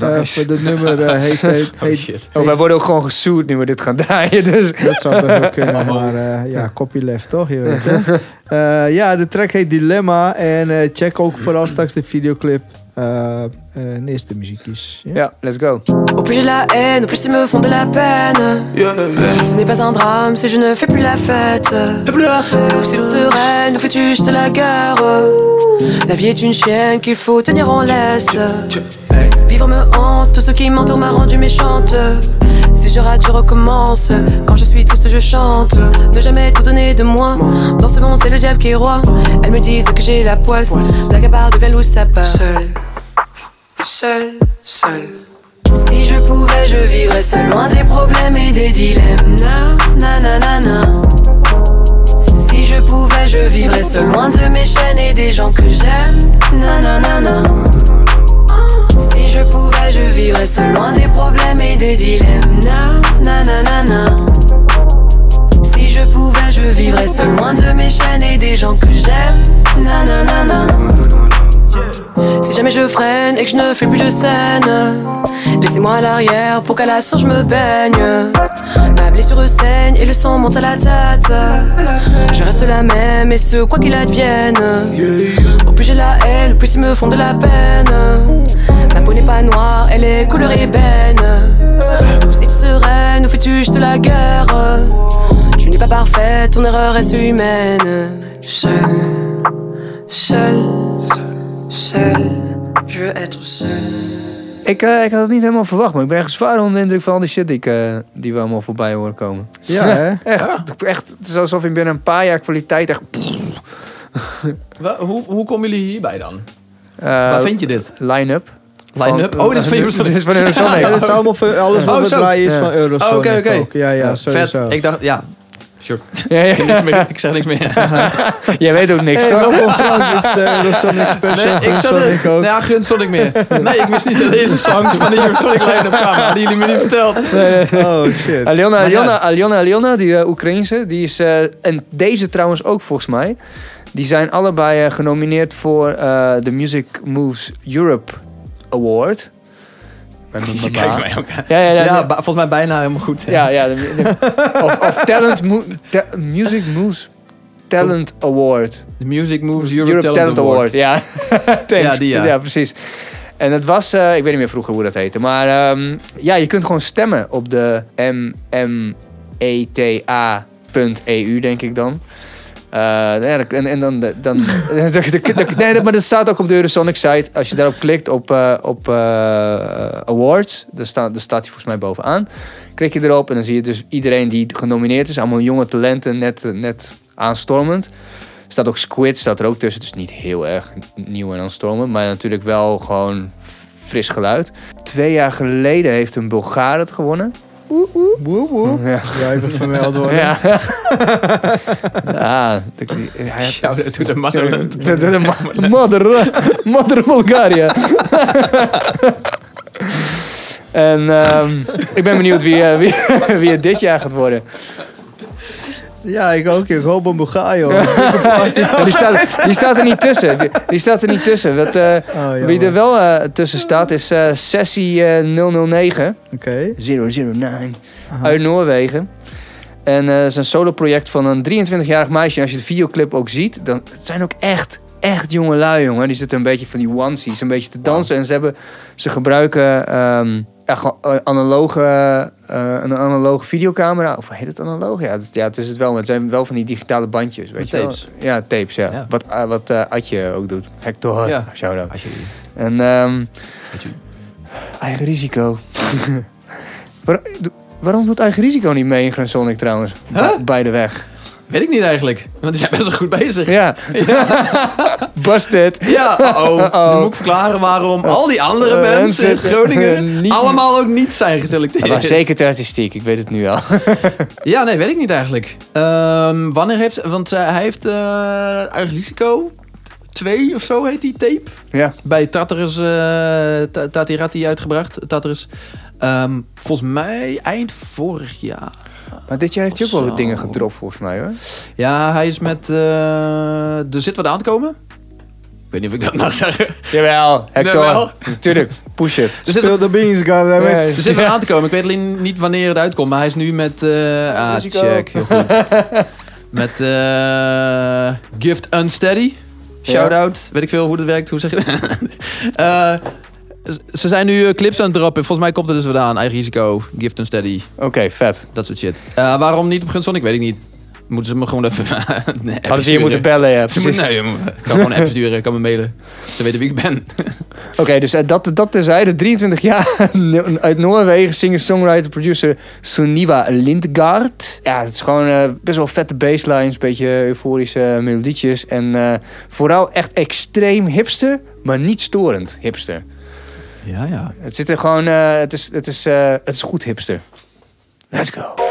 Eh, Nice. voor de nummer eh, heet, heet, Oh heet, shit. Oh, wij worden ook gewoon gesued nu we dit gaan draaien. Dus. Dat zou best wel kunnen, maar eh, ja, copyleft toch? Je weet. Eh, ja, de track heet Dilemma. En eh, check ook vooral straks de videoclip. eh eh, en eerst de muziekjes. Ja. Ja, let's go. Au plus j'ai la haine, au plus ils me font de la peine. Ce n'est pas un drame si je ne fais plus la fête. Ou si sereine, fais-tu juste la guerre La vie est une chienne qu'il faut tenir en laisse. Vivre me hante, tout ce qui m'entoure m'a rendu méchante. Si je rate, je recommence. Quand je suis triste, je chante. Ne jamais tout donner de moi. Dans ce monde, c'est le diable qui est roi. Elles me disent que j'ai la poisse. À part devient loup, ça part. Seul, seul, seul. Si je pouvais, je vivrais seul loin des problèmes et des dilemmes. Na, na, na, na, na. Si je pouvais, je vivrais seul loin de mes chaînes et des gens que j'aime. Na, na, na, na. Si je pouvais, je vivrais seul loin des problèmes et des dilemmes. Na, na, na, na, na. Si je pouvais, je vivrais seul loin de mes chaînes et des gens que j'aime. Na, na, na, na. Si jamais je freine et que je ne fais plus de scène, laissez-moi à l'arrière pour qu'à la source je me baigne. Ma blessure saigne et le sang monte à la tête. Je reste la même et ce quoi qu'il advienne. Au plus j'ai la haine, au plus ils me font de la peine. Ma peau n'est pas noire, elle est couleur ébène. Ou es-tu sereine ou fais-tu juste la guerre? Tu n'es pas parfaite, ton erreur reste humaine. Seul, seul. Seul, je veux être seul. Ik, eh, ik had het niet helemaal verwacht, maar ik ben echt zwaar onder de indruk van al die shit die, ik, eh, die we allemaal voorbij horen komen. Ja, hè? Echt, echt. Het is alsof in binnen een paar jaar kwaliteit echt... Hoe, hoe komen jullie hierbij dan? eh, Waar vind je dit? Line-up. Line-up? Oh, dit is van Eurosonic. Dit is van Eurosonic. Ja, dat is allemaal voor, alles wat Oh, we draaien is Ja. van Eurosonic Oh, oké, oké. Ja, ja, sowieso. Vet. Ik dacht, ja. Sure. Ja, ja. Ik, zeg niks meer. ik zeg niks meer. Jij weet ook niks, Hey, toch? welkom Frank, dit is eh, Eurosonic Special. Nee, ik Sonic ook. Ja, gun Sonic meer. Nee, ik wist niet dat deze songs van de Eurosonic line-up kwamen. Hadden jullie me niet verteld. Oh, shit. Aliona. Aliona, Aliona, Aliona, die uh, Oekraïnse, die is, eh, en deze trouwens ook volgens mij, die zijn allebei genomineerd voor eh, de Music Moves Europe Award. Bij mijn Je mama. kijkt mij ook aan. Ja, ja, ja. Ja, volgens mij bijna helemaal goed. ja, ja, de- de- of, of Talent Mo- Ta- Music Moves Talent Award. De Music Moves Europe, Talent, Award. Ja. Ja, die, ja. precies. En het was, eh, ik weet niet meer vroeger hoe dat heette, maar ehm, ja, je kunt gewoon stemmen op de mmeta.eu, denk ik dan. Eh, en, en dan, dan, nee, maar dat staat ook op de Eurosonic site. Als je daarop klikt op, eh, op eh, awards, dan staat hij volgens mij bovenaan. Klik je erop en dan zie je dus iedereen die genomineerd is. Allemaal jonge talenten, net, net aanstormend. Staat ook Squid, staat er ook tussen. Dus niet heel erg nieuw en aanstormend. Maar natuurlijk wel gewoon fris geluid. Twee jaar geleden heeft een Bulgaar het gewonnen. Woe woe. Ja. Ja, even vermeld worden. Ja. ja, hij had- Shout-out to the motherland. De ma- Mother, mother Bulgaria. en ehm, ik ben benieuwd wie, eh, wie, wie het dit jaar gaat worden. Ja, ik ook. Ik hoop een. Ja, die, staat, die staat er niet tussen. Die, die staat er niet tussen. Wat, eh, jammer. wie er wel eh, tussen staat is eh, Sessie eh, 009. Oké. 009. Uit Noorwegen. En het is een solo-project van een 23-jarig meisje. En als je de videoclip ook ziet, dan het zijn ook echt, echt jonge lui, jongen. Die zitten een beetje van die onesies, een beetje te dansen. En ze, hebben, ze gebruiken ehm, gewoon, eh, analoge, eh, een analoge videocamera. Of heet het analoog? Ja, het, ja, het is het wel. Maar het zijn wel van die digitale bandjes, weet Met je wel. Ja, tapes, ja. Ja. Wat, eh, wat Adje ook doet. Hector, Ja. shout-out. En ehm, eigen risico. Waar- waarom doet eigen risico niet mee in Grensonic trouwens? Huh? Bij de weg. Weet ik niet eigenlijk. Want die zijn best wel goed bezig. Ja. Busted. Ja, oh, Uh-oh. Nu moet ik verklaren waarom al die andere Eh, mensen in mensen- Groningen niet- allemaal ook niet zijn geselecteerd. Maar zeker te artistiek, ik weet het nu al. Ja, nee, weet ik niet eigenlijk. Ehm, wanneer heeft... Want eh, hij heeft eh eigen risico... Twee of zo heet die tape. Ja. Bij Tartarus, eh Ta- Tatirati uitgebracht. Tartarus. Ehm, volgens mij eind vorig jaar. Maar dit jaar heeft hij ook wel wat dingen gedropt volgens mij hoor. Ja, hij is met... eh er zit wat aan te komen. Ik weet niet of ik dat mag zeggen. Jawel, Hector. Jawel. Tuurlijk, push it. Er Speel de beans, goddammit. Ja, er zit wat aan te komen. Ik weet alleen niet wanneer het uitkomt. Maar hij is nu met... eh ah, check. Heel goed. met eh Gift Unsteady. Shout-out. Weet ik veel hoe dat werkt. Hoe zeg je dat? Ze zijn nu eh, clips aan het droppen. Volgens mij komt er dus wat aan. Eigen risico. Gift Unsteady. Oké, vet. Dat soort shit. Eh, waarom niet op Gunsonic? Weet ik niet. Moeten ze me gewoon even... nee, Hadden ze hier moeten bellen, ja. Ze Precies. nee, je ik kan gewoon een app sturen. Ik kan me mailen. Ze weten wie ik ben. Oké, dus eh, dat, dat terzijde. 23 jaar uit Noorwegen. Singer, songwriter, producer Suniva Lindgaard. Ja, het is gewoon best wel vette basslines. Beetje euforische melodietjes. En vooral echt extreem hipster. Maar niet storend hipster. Ja, ja. Het zit er gewoon... eh, het, is, het, is, eh, het is goed hipster. Let's go.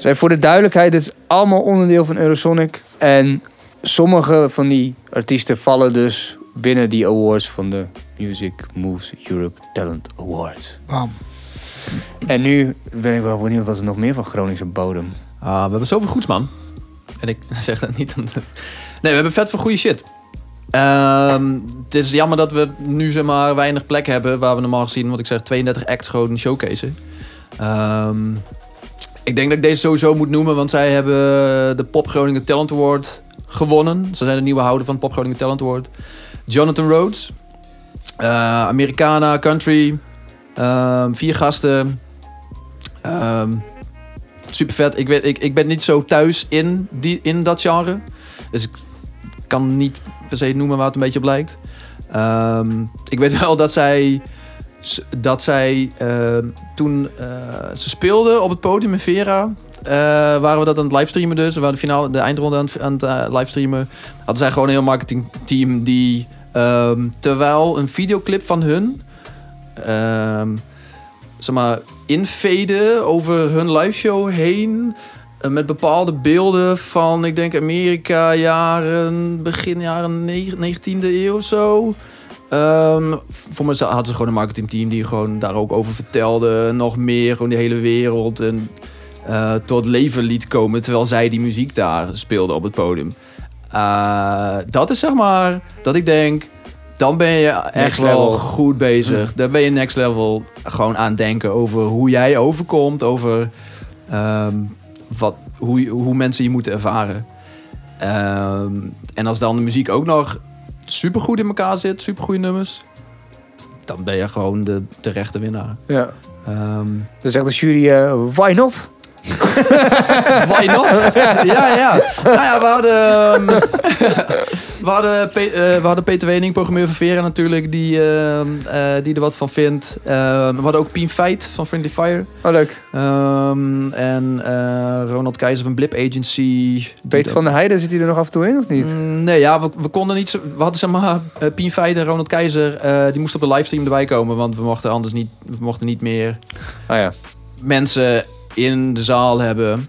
Dus voor de duidelijkheid, het is allemaal onderdeel van Eurosonic. En sommige van die artiesten vallen dus binnen die awards van de Music Moves Europe Talent Awards. Bam. En nu ben ik wel benieuwd wat er nog meer van Groningse bodem. Ah, we hebben zoveel goeds, man. En ik zeg dat niet. Nee, we hebben vet veel goede shit. Ehm, het is jammer dat we nu zeg maar weinig plek hebben waar we normaal gezien, wat ik zeg, 32 acts gewoon showcase. Ehm, ik denk dat ik deze sowieso moet noemen, want zij hebben de Pop Groningen Talent Award gewonnen. Ze zijn de nieuwe houder van het Pop Groningen Talent Award. Jonathan Rhodes, eh, Americana, Country, ehm, vier gasten. Ehm super vet. Ik, weet, ik, ik ben niet zo thuis in, die, in dat genre. Dus ik kan niet per se noemen waar het een beetje op lijkt. Ehm, ik weet wel dat zij, dat zij ehm, toen eh, ze speelden op het podium in Vera. eh, waren we dat aan het livestreamen dus. We waren de, finale, de eindronde aan het, aan het eh, livestreamen. Hadden zij gewoon een heel marketingteam die... ehm, terwijl een videoclip van hun... ehm, zeg maar, infaden over hun liveshow heen. Met bepaalde beelden van, ik denk, Amerika, jaren, begin jaren neg- 19e eeuw of zo. Ehm, voor mij hadden ze gewoon een marketingteam die gewoon daar ook over vertelde. Nog meer, gewoon de hele wereld. En eh, tot leven liet komen terwijl zij die muziek daar speelden op het podium. Eh, dat is zeg maar dat ik denk, dan ben je echt Next wel level. goed bezig. Dan ben je next level gewoon aan het denken over hoe jij overkomt, over ehm, wat, hoe, hoe mensen je moeten ervaren. Ehm, en als dan de muziek ook nog super goed in elkaar zit, super goede nummers, dan ben je gewoon de terechte winnaar. Ja. Ehm Dan zegt de jury, eh, why not? Why not? ja, ja. Nou ja, we hadden... ehm, we, hadden Pe- eh, we hadden Peter Wening, programmeur van Vera natuurlijk, die, ehm, eh, die er wat van vindt. Ehm, we hadden ook Pien Feit van Friendly Fire. Oh, leuk. Ehm, en eh, Ronald Keizer van Blip Agency. Peter van der Heijden, zit hij er nog af en toe in of niet? Mm, nee, ja, we, we konden niet... zo- We hadden zeg maar Pien Feit en Ronald Keizer, die moesten op de livestream erbij komen, want we mochten anders niet, we mochten niet meer Ah ja. mensen in de zaal hebben.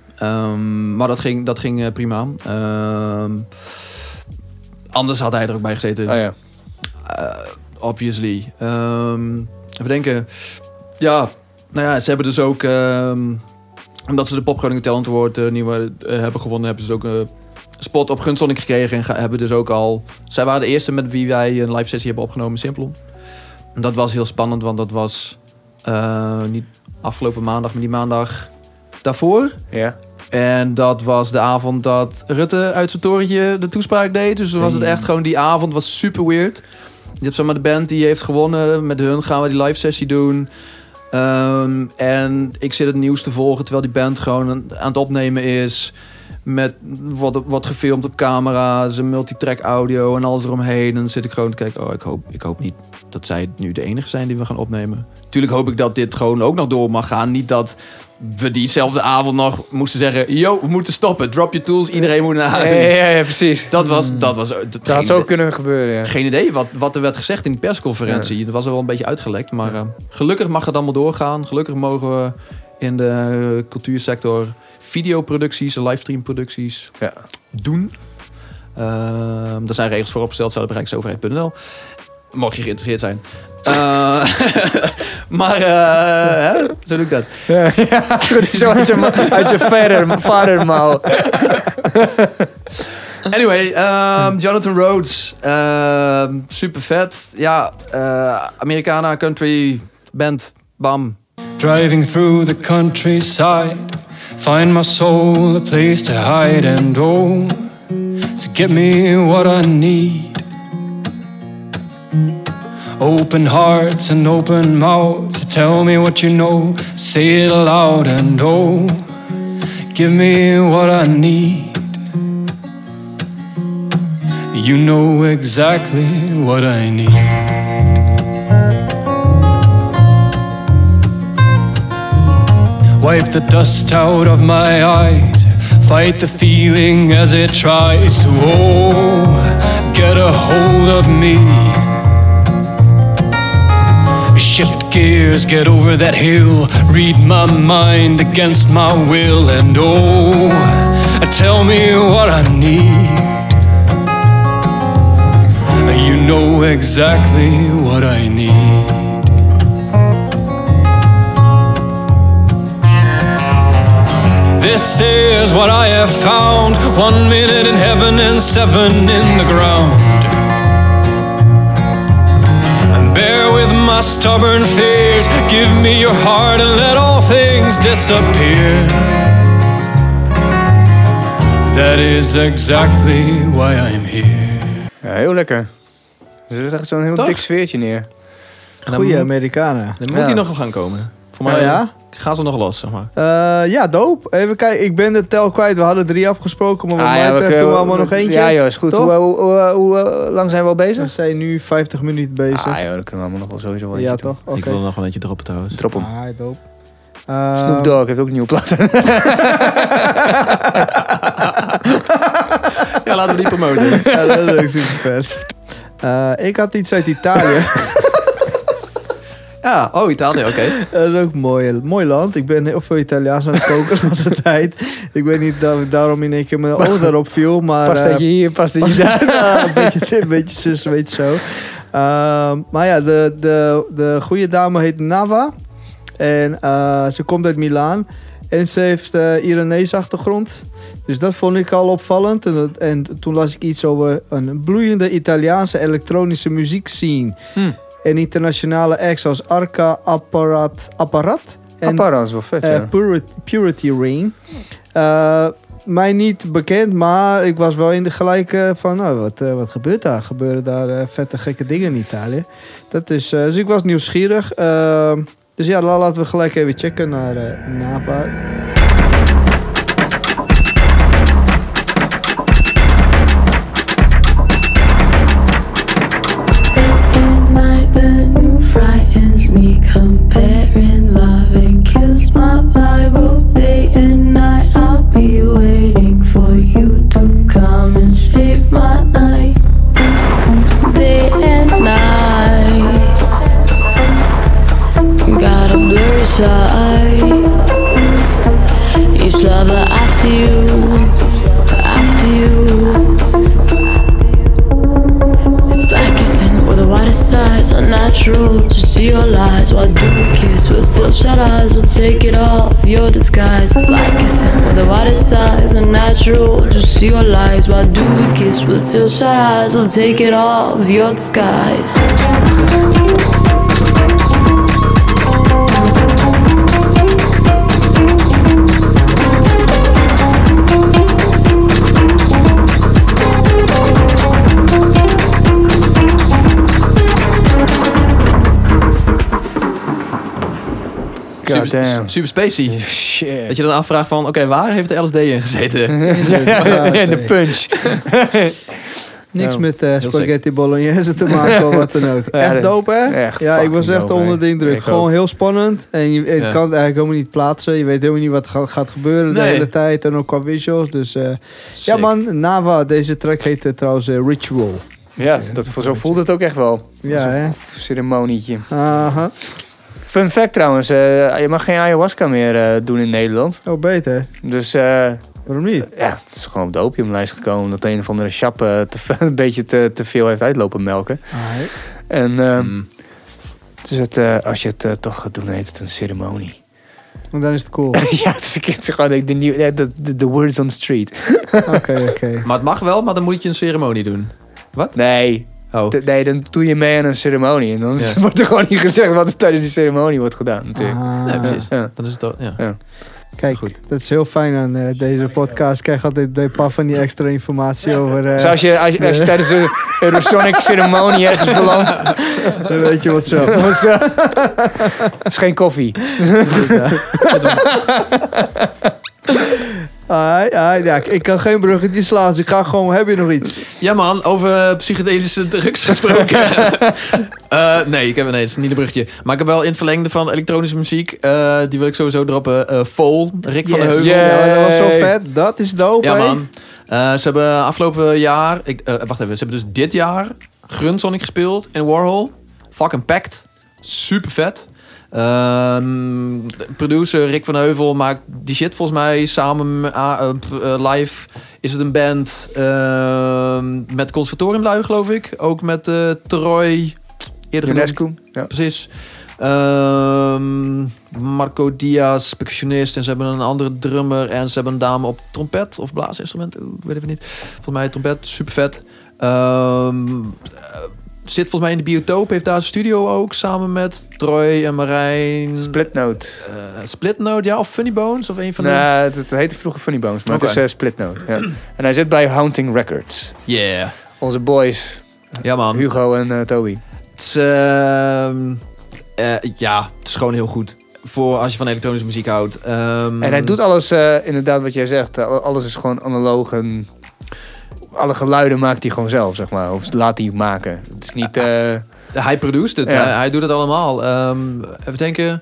Maar dat ging, dat ging prima. Anders had hij er ook bij gezeten. Ah ja. Eh, obviously. Ehm, even denken. Ja, nou ja, ze hebben dus ook... ehm, omdat ze de Pop Groningen Talent Award eh, nieuwe eh, hebben gewonnen... hebben ze dus ook een spot op Gunsonic gekregen. En ga- hebben dus ook al... Zij waren de eerste met wie wij een live sessie hebben opgenomen Simplon. En dat was heel spannend, want dat was... niet afgelopen maandag, maar die maandag daarvoor. Ja. En dat was de avond dat Rutte uit zijn torentje de toespraak deed. Dus was het echt gewoon die avond was super weird. Je hebt zeg maar de band die heeft gewonnen. Met hun gaan we die live sessie doen. Ehm, en ik zit het nieuws te volgen terwijl die band gewoon aan het opnemen is. Met wat, wat gefilmd op camera, zijn multitrack audio en alles eromheen. En dan zit ik gewoon te kijken, oh, ik hoop, ik hoop niet dat zij nu de enige zijn die we gaan opnemen. Tuurlijk hoop ik dat dit gewoon ook nog door mag gaan. Niet dat we diezelfde avond nog moesten zeggen... Yo, we moeten stoppen. Drop your tools. Iedereen moet naar Ja, huis. ja, ja, precies. Dat was... Dat was dat, Dat had zo kunnen gebeuren, ja. Geen idee wat, wat er werd gezegd in die persconferentie. Dat was er wel een beetje uitgelekt. Maar eh, gelukkig mag het allemaal doorgaan. Gelukkig mogen we in de cultuursector videoproducties en livestreamproducties Ja. doen. Er zijn regels voor opgesteld, zou de Rijksoverheid.nl. Mocht je geïnteresseerd zijn. Eh, maar, eh, hè? zo doe ik dat. Ja, ja, zo, uit zijn, uit zijn vader, vadermouw. Anyway, ehm, Jonathan Rhodes. ehm, super vet. Ja, eh Americana country band. Bam. Driving through the countryside, find my soul a place to hide and oh, to get me what I need. Open hearts and open mouths, tell me what you know, say it aloud and oh, give me what I need. You know exactly what I need. Wipe the dust out of my eyes. Fight the feeling as it tries to oh, get a hold of me. Shift gears, get over that hill. Read my mind against my will, and oh, tell me what I need. You know exactly what I need. This is what I have found one minute in heaven and seven in the ground. My stubborn fears. Give me your heart and let all things disappear. That is exactly why I'm here. Ja, heel lekker. Er zit echt zo'n heel Toch? dik sfeertje neer. Goeie Amerikanen. Dan moet Ja. hij nog gaan komen. Voor mij Oh ja? gaan ze nog los, zeg maar. Eh, ja, dope. Even kijken, ik ben de tel kwijt. We hadden drie afgesproken, maar wat Ah, mij ja, we betreft kunnen- doen we allemaal nog eentje. Ja joh, is goed. Hoe, hoe, hoe, hoe, eh, lang zijn we al We bezig? zijn nu 50 minuten bezig. Ah joh, dan kunnen we allemaal nog wel sowieso wel ja, toch? Oké. Ik wil nog een eentje droppen trouwens. Drop hem. Ah, dope. Eh, Snoop Dogg heeft ook een nieuwe plaat. Ja, laten we die promoten. ja, dat is ook super vet. Eh, ik had iets uit Italië. ja, oh, Italië, oké. dat is ook mooi, mooi land. Ik ben heel veel Italiaans aan het koken de laatste tijd. Ik weet niet dat daarom in één keer mijn oog daarop viel. Maar, Pas dat je eh, hier, pas dat je daar. Ja, een beetje, een beetje zus, weet je zo. Ehm, maar ja, de, de, de goede dame heet Nava. En eh, ze komt uit Milaan. En ze heeft Iranese achtergrond. Dus dat vond ik al opvallend. En, dat- en toen las ik iets over een bloeiende Italiaanse elektronische muziekscene. Hmm. En internationale acts als Arca, Apparat, Apparat en Apparat is wel vet, eh, ja. Purity, Purity Ring. Eh, mij niet bekend, maar ik was wel in de gelijke van, nou, wat, eh, wat gebeurt daar? Gebeuren daar vette gekke dingen in Italië? Dat is, dus ik was nieuwsgierig. Dus ja, la- laten we gelijk even checken naar Napa. Eyes, unnatural to see your lies. Why do we kiss with still shut eyes? Will take it off your disguise. It's like kissing with the widest eyes, unnatural to see your lies. Why do we kiss with still shut eyes? Will take it off your disguise. Super, damn. super spacey. Shit. Dat je dan afvraagt van, oké, waar heeft de LSD in gezeten? En de punch. Niks Ja, met eh, spaghetti bolognese te maken of wat dan ook. Ja, Echt dope, hè? echt ja, ik was echt dope, onder de indruk. Ik Gewoon ook. heel spannend. En je, en je Ja. kan het eigenlijk helemaal niet plaatsen. Je weet helemaal niet wat gaat, gaat gebeuren de Nee. hele tijd. En ook qua visuals. Dus eh, ja man, Nava. Deze track heet eh, trouwens Ritual. Ja, dat, zo voelt het ook echt wel. Ja, hè? Ceremonietje. Aha. Fun fact trouwens, eh, je mag geen ayahuasca meer eh, doen in Nederland. Oh, beter. Dus eh, Waarom niet? ja, het is gewoon op de opiumlijst gekomen. Dat een of andere chap eh, te, een beetje te, te veel heeft uitlopen melken. Ah, En eh, Mm. dus het, eh, als je het toch gaat doen, heet het een ceremonie. En dan is het cool. ja, het is, het is gewoon de, de, nieuw- eh, de, de, de words on the street. Oké, oké. Maar het mag wel, maar dan moet je een ceremonie doen. Nee, Oh, nee, dan doe je mee aan een ceremonie. En dan Ja. wordt er gewoon niet gezegd wat er tijdens die ceremonie wordt gedaan. Natuurlijk. Ah, nee, precies. Ja. Dan is het toch, ja. Kijk, dat is heel fijn aan eh, deze podcast. Ik krijg altijd een paar van die extra informatie over... eh, Dus als je, als je, als je tijdens een Eurosonic ceremonie ergens belandt, dan weet je wat zo. het is geen koffie. Ah, ja, ja, ik kan geen bruggetje slaan, dus ik ga gewoon... Heb je nog iets? Ja man, over psychedelische drugs gesproken. Eh, nee, ik heb is niet een bruggetje. Maar ik heb wel in het verlengde van elektronische muziek, eh, die wil ik sowieso droppen. eh Vol, Rick van de. Heuvel. Yeah. Ja, dat was zo vet. Dat is dope, Ja man. Eh, ze hebben afgelopen jaar, ik, eh, wacht even, ze hebben dus dit jaar Grunsonic gespeeld in Warhol. Fucking packed. super vet. Ehm, producer Rick van Heuvel maakt die shit volgens mij samen ah, eh, eh, live. Is het een band ehm, met conservatoriumlui, geloof ik. Ook met eh Troy. Eerder. Ja. Precies. Ehm, Marco Diaz, percussionist. En ze hebben een andere drummer. En ze hebben een dame op trompet of blaasinstrument. Oeh, Ik weet even niet. Volgens mij trompet, super vet. Zit volgens mij in de biotoop. Heeft daar een studio ook. Samen met Troy en Marijn. Splitnote. Eh, Splitnote, ja. Of Funny Bones. Of een van de... Het, het heette vroeger Funny Bones, maar het is eh, Splitnote. Ja. En hij zit bij Haunting Records. Yeah. Onze boys, Ja man. Hugo en eh, Toby. Het is, ehm, eh, ja, het is gewoon heel goed. Voor als je van elektronische muziek houdt. Ehm, En hij doet alles, inderdaad wat jij zegt, alles is gewoon analoog en alle geluiden maakt hij gewoon zelf, zeg maar. Of laat hij maken. Het is niet... eh, Hij produceert het. Ja. Hij, hij doet het allemaal. Ehm, even denken.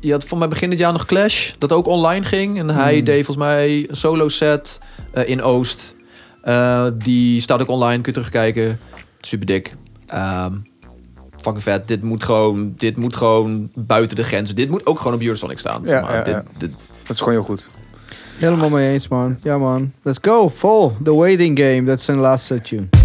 Je had voor mij begin dit jaar nog Clash. Dat ook online ging. En hij Hmm. deed volgens mij een solo set eh, in Oost. Eh, die staat ook online. Kun je terugkijken. Super dik. Ehm fucking vet. Dit moet, gewoon, dit moet gewoon buiten de grenzen. Dit moet ook gewoon op Eurosonic staan. Ja, maar ja, dit, ja. dit- dat is gewoon heel goed. Helemaal mee eens, man. Ja, man. Let's go. Vol. The Waiting Game. Dat is zijn laatste tune.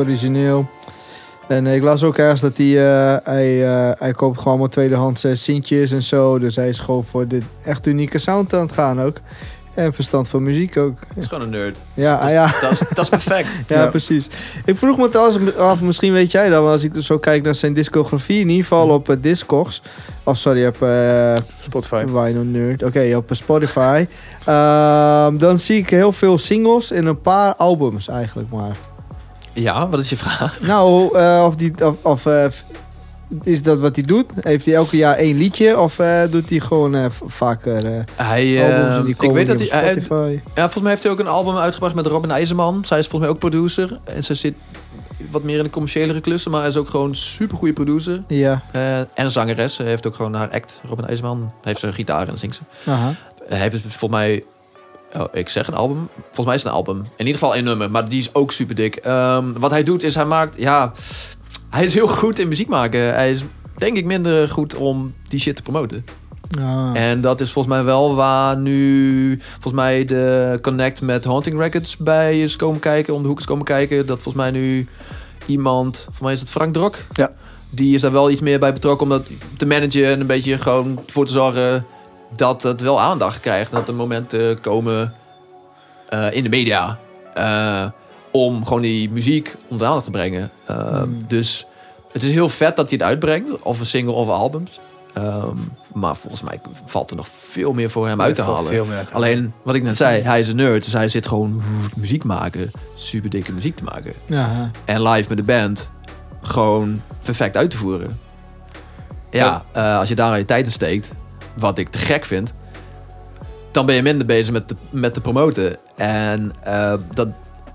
Origineel. En eh, ik las ook ergens dat hij, eh, hij, eh, hij koopt gewoon maar tweedehands eh, sintjes en zo. Dus hij is gewoon voor dit echt unieke sound aan het gaan ook. En verstand van muziek ook. het is gewoon een nerd. Ja, dat, is- ja. Dat, is, dat is perfect. Ja, Ja. precies. Ik vroeg me trouwens af, misschien weet jij dat, maar als ik zo kijk naar zijn discografie, in ieder geval op uh, Discogs, of sorry, op eh Spotify. Vinyl Nerd, oké, op Spotify, Ehm, dan zie ik heel veel singles en een paar albums eigenlijk maar. Ja, wat is je vraag? Nou, eh, of, die, of, of eh, is dat wat hij doet? Heeft hij elke jaar één liedje of eh, doet hij gewoon vaker Hij, albums die ik komen weet dat hij, hij-? Ja, volgens mij heeft hij ook een album uitgebracht met Robin IJzerman. Zij is volgens mij ook producer. En ze zit wat meer in de commerciële klussen, maar hij is ook gewoon een super goede producer. Ja, en zangeres. Ze heeft ook gewoon haar act, Robin IJzerman. Heeft ze een gitaar en dan zingt ze. aha. Hij heeft volgens mij, oh, ik zeg een album. Volgens mij is het een album. In ieder geval één nummer, maar die is ook super dik. Ehm, wat hij doet is, hij maakt, ja, hij is heel goed in muziek maken. Hij is denk ik minder goed om die shit te promoten. Ah. En dat is volgens mij wel waar nu volgens mij de connect met Haunting Records bij is komen kijken, om de hoek is komen kijken. Dat volgens mij nu iemand, volgens mij is het Frank Drok. Ja. Die is daar wel iets meer bij betrokken om dat te managen en een beetje gewoon voor te zorgen dat het wel aandacht krijgt. En dat er momenten komen eh, in de media eh, om gewoon die muziek onder de aandacht te brengen. Eh, Dus het is heel vet dat hij het uitbrengt, of een single of albums. Ehm, maar volgens mij valt er nog veel meer voor hem uit te halen. veel meer uit te halen. Alleen, wat ik net zei, hij is een nerd. Dus hij zit gewoon muziek maken. Super dikke muziek te maken. Ja, En live met de band gewoon perfect uit te voeren. Ja, als je daar je tijd in steekt, wat ik te gek vind, dan ben je minder bezig met te, met te promoten. En eh, dat,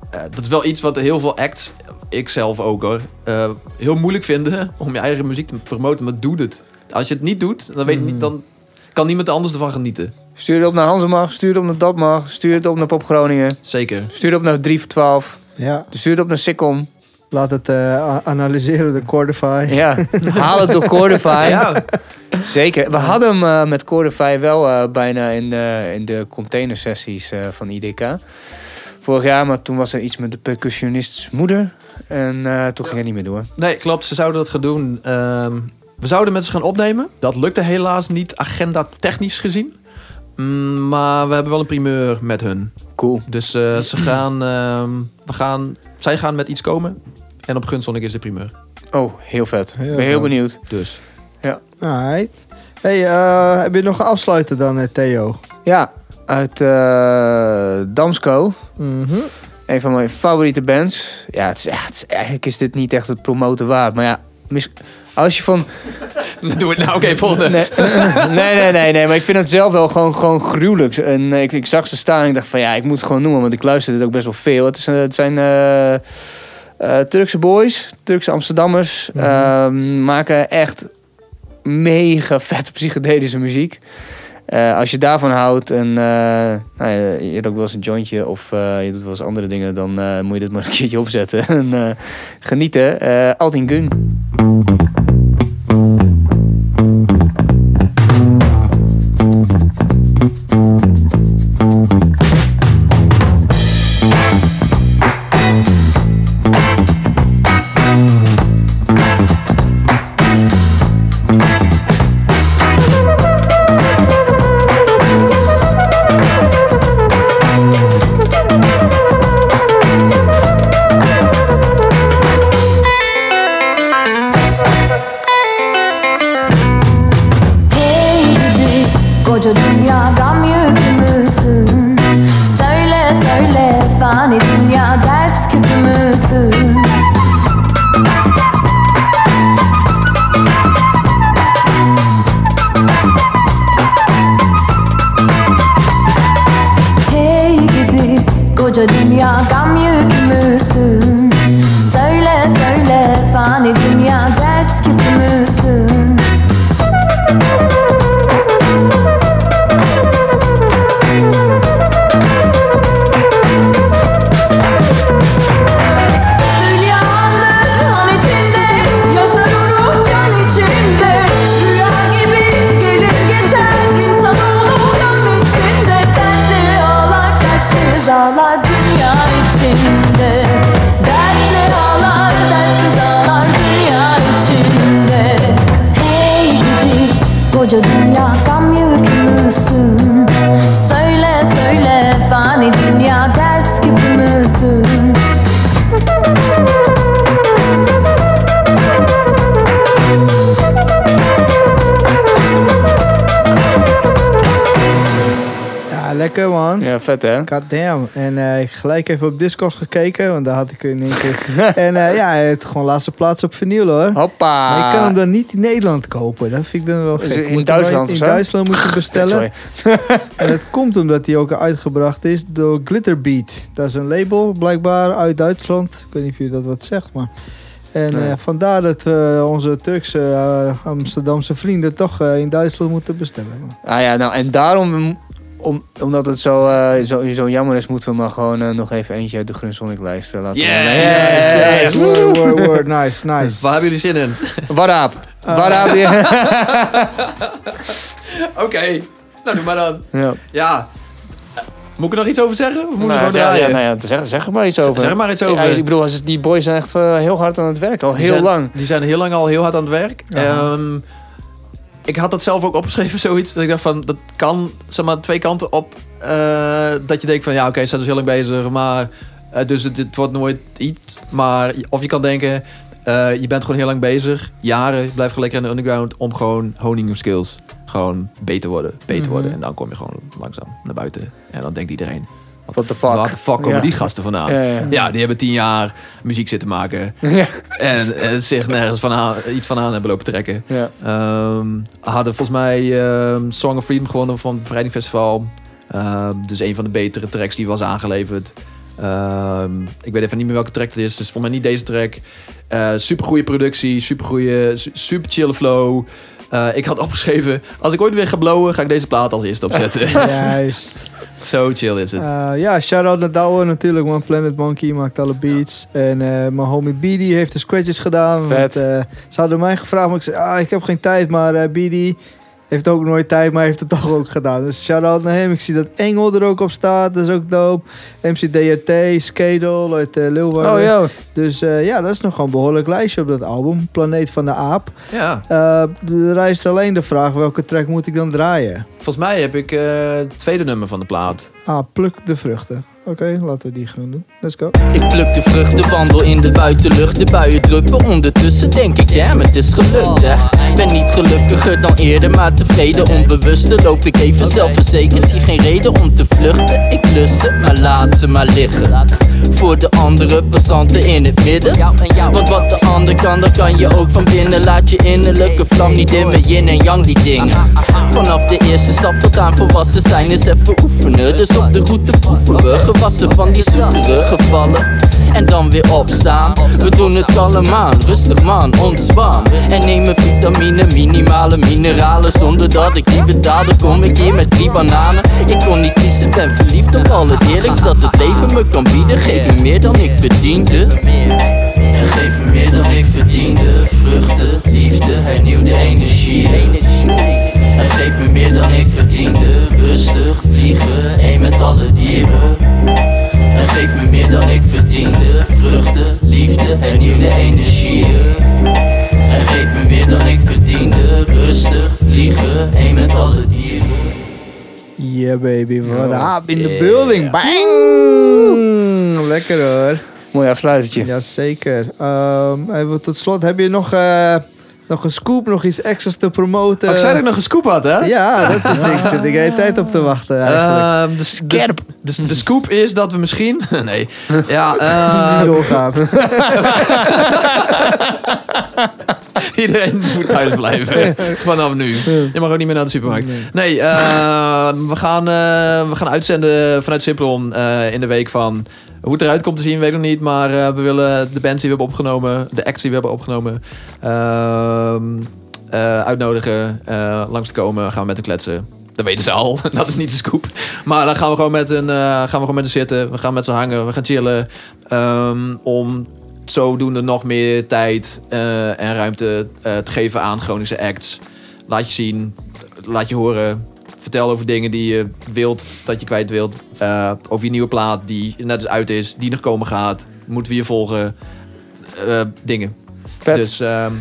eh, dat is wel iets wat heel veel acts, ik zelf ook hoor, eh, heel moeilijk vinden om je eigen muziek te promoten, maar doe het. Als je het niet doet, dan weet je niet, dan kan niemand anders ervan genieten. Stuur het op naar Hansemag, stuur het op naar Datmag, stuur het op naar Pop Groningen. Zeker. Stuur het op naar 3 voor 12. Ja, Stuur het op naar Sikkom. Laat het eh, analyseren door Cordify. Ja, haal het door Cordify. Ja, Zeker. We hadden hem eh, met Cordify wel eh, bijna in de, in de containersessies eh, van IDK. Vorig jaar, maar toen was er iets met de percussionists moeder. En eh, toen ging het niet meer door. nee, klopt. Ze zouden dat gaan doen. Ehm, we zouden met ze gaan opnemen. Dat lukte helaas niet, agenda technisch gezien. Mm, maar we hebben wel een primeur met hun. Cool. Dus eh, ze gaan, ehm, we gaan, zij gaan met iets komen. En op Gunsonic is de primeur. Oh, heel vet. Ben heel benieuwd. Dus Alright. Hey, eh, heb je nog een afsluiter dan, eh, Theo? Ja, uit eh, Damsko. Mhm. Een van mijn favoriete bands. Ja, het is, het is- eigenlijk is dit niet echt het promoten waard. Maar ja, mis- als je van... doe het nou. Oké, volgende. Nee, nee, nee, nee, nee, maar ik vind het zelf wel gewoon, gewoon gruwelijk. En ik, ik zag ze staan en ik dacht van ja, ik moet het gewoon noemen, want ik luisterde het ook best wel veel. Het, is, het zijn eh, eh, Turkse boys, Turkse Amsterdammers, Ehm, maken echt mega vette psychedelische muziek. Eh, als je daarvan houdt en eh, nou ja, je rookt wel eens een jointje of eh, je doet wel eens andere dingen, dan eh, moet je dit maar een keertje opzetten en eh, genieten. Eh Altin Gun. 就 vet hè? God damn. En eh, ik gelijk even op Discord gekeken, want daar had ik in één keer... en eh, ja, het gewoon laatste plaats op vinyl hoor. Hoppa! Maar je kan hem dan niet in Nederland kopen. Dat vind ik dan wel gek. in Duitsland In? Duitsland moet je bestellen. En het komt omdat hij ook uitgebracht is door Glitterbeat. Dat is een label, blijkbaar uit Duitsland. Ik weet niet of jullie dat wat zegt, maar... En Nee. eh, vandaar dat we onze Turkse Amsterdamse vrienden toch in Duitsland moeten bestellen. Ah ja, nou en daarom, om, omdat het zo, eh, zo, zo jammer is, moeten we maar gewoon eh, nog even eentje uit de Grunsonic lijst eh, laten Yeah! Yes, yes. Word, word, word. Nice, nice. waar hebben jullie zin in? Waraap. ja. Oké, nou doe maar dan. Ja. Ja. Moet ik er nog iets over zeggen? Of moet ik Nou, gewoon zeg, ja, draaien? nou ja, zeg, zeg er maar iets over. zeg maar iets over. Ja, ik bedoel, als- die boys zijn echt heel hard aan het werk, al Die heel zijn- lang. Die zijn heel lang al heel hard aan het werk. Ja. Ik had dat zelf ook opgeschreven, zoiets. Dat ik dacht van, dat kan zeg maar twee kanten op. eh, dat je denkt van, ja oké, ze zijn dus heel lang bezig, maar... eh, dus het, het wordt nooit iets. Maar, of je kan denken, eh, je bent gewoon heel lang bezig. Jaren, je blijft gewoon lekker in de underground om gewoon honing your skills. Gewoon beter worden, beter Mhm. worden. En dan kom je gewoon langzaam naar buiten. En dan denkt iedereen, What the fuck? waar de fuck komen Ja. die gasten vandaan? Ja, ja. Ja, die hebben tien jaar muziek zitten maken. Ja. En eh, zich nergens van aan, iets van aan hebben lopen trekken. Ehm, hadden volgens mij ehm, Song of Freedom gewonnen van het Bevrijdingfestival. Ehm, dus een van de betere tracks die was aangeleverd. Ik weet even niet meer welke track het is. Dus voor mij niet deze track. super goede productie, super goede, super chille flow. Eh, ik had opgeschreven, als ik ooit weer ga blowen, ga ik deze plaat als eerste opzetten. Juist. Zo chill is het. Eh, ja, shout-out naar Douwe natuurlijk, man. Planet Monkey maakt alle beats. En eh, mijn homie Beady heeft de scratches gedaan. Vet. Want, eh, ze hadden mij gevraagd, maar ik zei, ah, ik heb geen tijd. Maar Beady heeft ook nooit tijd, maar heeft het toch ook gedaan. Dus shout-out naar hem. Ik zie dat Engel er ook op staat, dat is ook dope. MC DRT, Skedel uit uh, Leeuwarden. Oh. Dus eh, ja, dat is nog een behoorlijk lijstje op dat album. Planeet van de Aap. Ja. Eh de rijst alleen de vraag, welke track moet ik dan draaien? Volgens mij heb ik het tweede nummer van de plaat. Ah, pluk de vruchten. Oké, laten we die gaan doen. Let's go. Ik pluk de vruchten, wandel in de buitenlucht. De buien druppen ondertussen, denk ik, ja, het is gelukt, hè. Ben niet gelukkiger dan eerder, maar tevreden. Onbewuste loop ik even zelfverzekerd. Zie geen reden om te vluchten. Ik lust ze, maar laat ze maar liggen. Voor de andere passanten in het midden. Want wat de ander kan, dat kan je ook van binnen. Laat je innerlijke vlam niet dimmen, yin en yang die dingen. Vanaf de eerste stap tot aan volwassen zijn is even oefenen. Dus op de route proeven we gewassen van die zoetere gevallen. En dan weer opstaan. We doen het kalm aan, rustig man, ontspan. En nemen vitamine, minimale mineralen. Zonder dat ik die betaal, dan kom ik hier met drie bananen. Ik kon niet kiezen, ben verliefd op al het dat het leven me kan bieden. Geef me meer dan ik verdiende. En geef me meer dan ik verdiende. Vruchten, liefde, hernieuwde energie. En geef me meer dan ik verdiende. Rustig vliegen, één met alle dieren. En geef me meer dan ik verdiende. Vruchten, liefde, hernieuwde energie. En geef me meer dan ik verdiende. Rustig vliegen, één met alle dieren. Yeah baby, what Oh, up in the yeah. building. Bang! Lekker hoor. Mooi afsluitertje. Jazeker. Ehm even tot slot, heb je nog, eh, nog een scoop, nog iets extra's te promoten? Oh, ik zei dat ik nog een scoop had, hè? Ja, dat is ik. Zit de hele tijd op te wachten eigenlijk. Ehm, de, Skerp. De, de, de scoop is dat we misschien... nee. Ja, eh, Die doorgaat. Iedereen moet thuis blijven. Vanaf nu. Je mag ook niet meer naar de supermarkt. Nee, eh, we, gaan, eh, we gaan uitzenden vanuit Simplon eh, in de week van... Hoe het eruit komt te zien, weet ik nog niet. Maar eh, we willen de bands die we hebben opgenomen, de acts die we hebben opgenomen, ehm, eh, uitnodigen eh, langs te komen. Gaan we met de kletsen. Dat weten ze al. Dat is niet de scoop. Maar dan gaan we gewoon met een, gaan we gewoon met een zitten. We gaan met ze hangen. We gaan chillen. ehm, om zodoende nog meer tijd en ruimte te geven aan chronische acts. Laat je zien. Laat je horen. Vertel over dingen die je wilt dat je kwijt wilt. Eh, over je nieuwe plaat die net eens uit is. Die nog komen gaat. Moeten we je volgen. Eh, dingen. Vet. Dus ehm,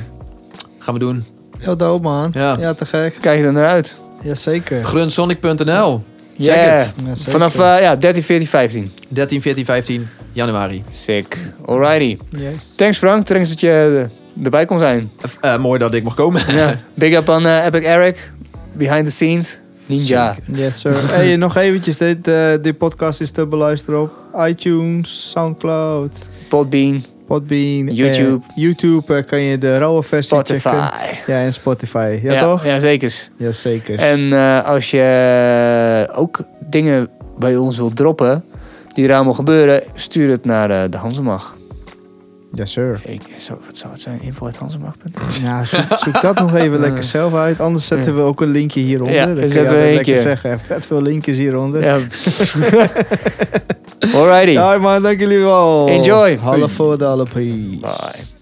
gaan we doen. Heel dope man. Ja. Ja, te gek. Kijk je er naar uit. Jazeker. Grunsonic.nl. Check Yeah. het. Ja. Vanaf eh, ja, 13, 14, 15. 13, 14, 15 januari. Sick. Alrighty. Yes. Thanks Frank. Thanks dat je erbij kon zijn. Eh, mooi dat ik mocht komen. Ja. Big up aan Epic Eric. Behind the scenes. Ninja. Yes, sir. hey, nog eventjes. Dit, eh, dit podcast is te beluisteren op iTunes, Soundcloud, Podbean. Podbean. YouTube. eh, YouTube eh, kan je de rauwe versie Spotify. checken. Ja, en Spotify. Ja, toch? Ja, zeker. Jazeker. En eh, als je ook dingen bij ons wilt droppen die er allemaal gebeuren, stuur het naar eh, de Hansemag. Yes, sir. Ik, zo, wat zou het zijn? Info uit Hansemag.nl Ja, zoek, zoek dat nog even lekker zelf uit. Anders zetten we ook een linkje hieronder. Ja, dan zetten we lekker keer. zeggen. Vet veel linkjes hieronder. Ja. Alrighty. Ja, man, dank jullie wel. Enjoy. Half voor de alle peace. Bye.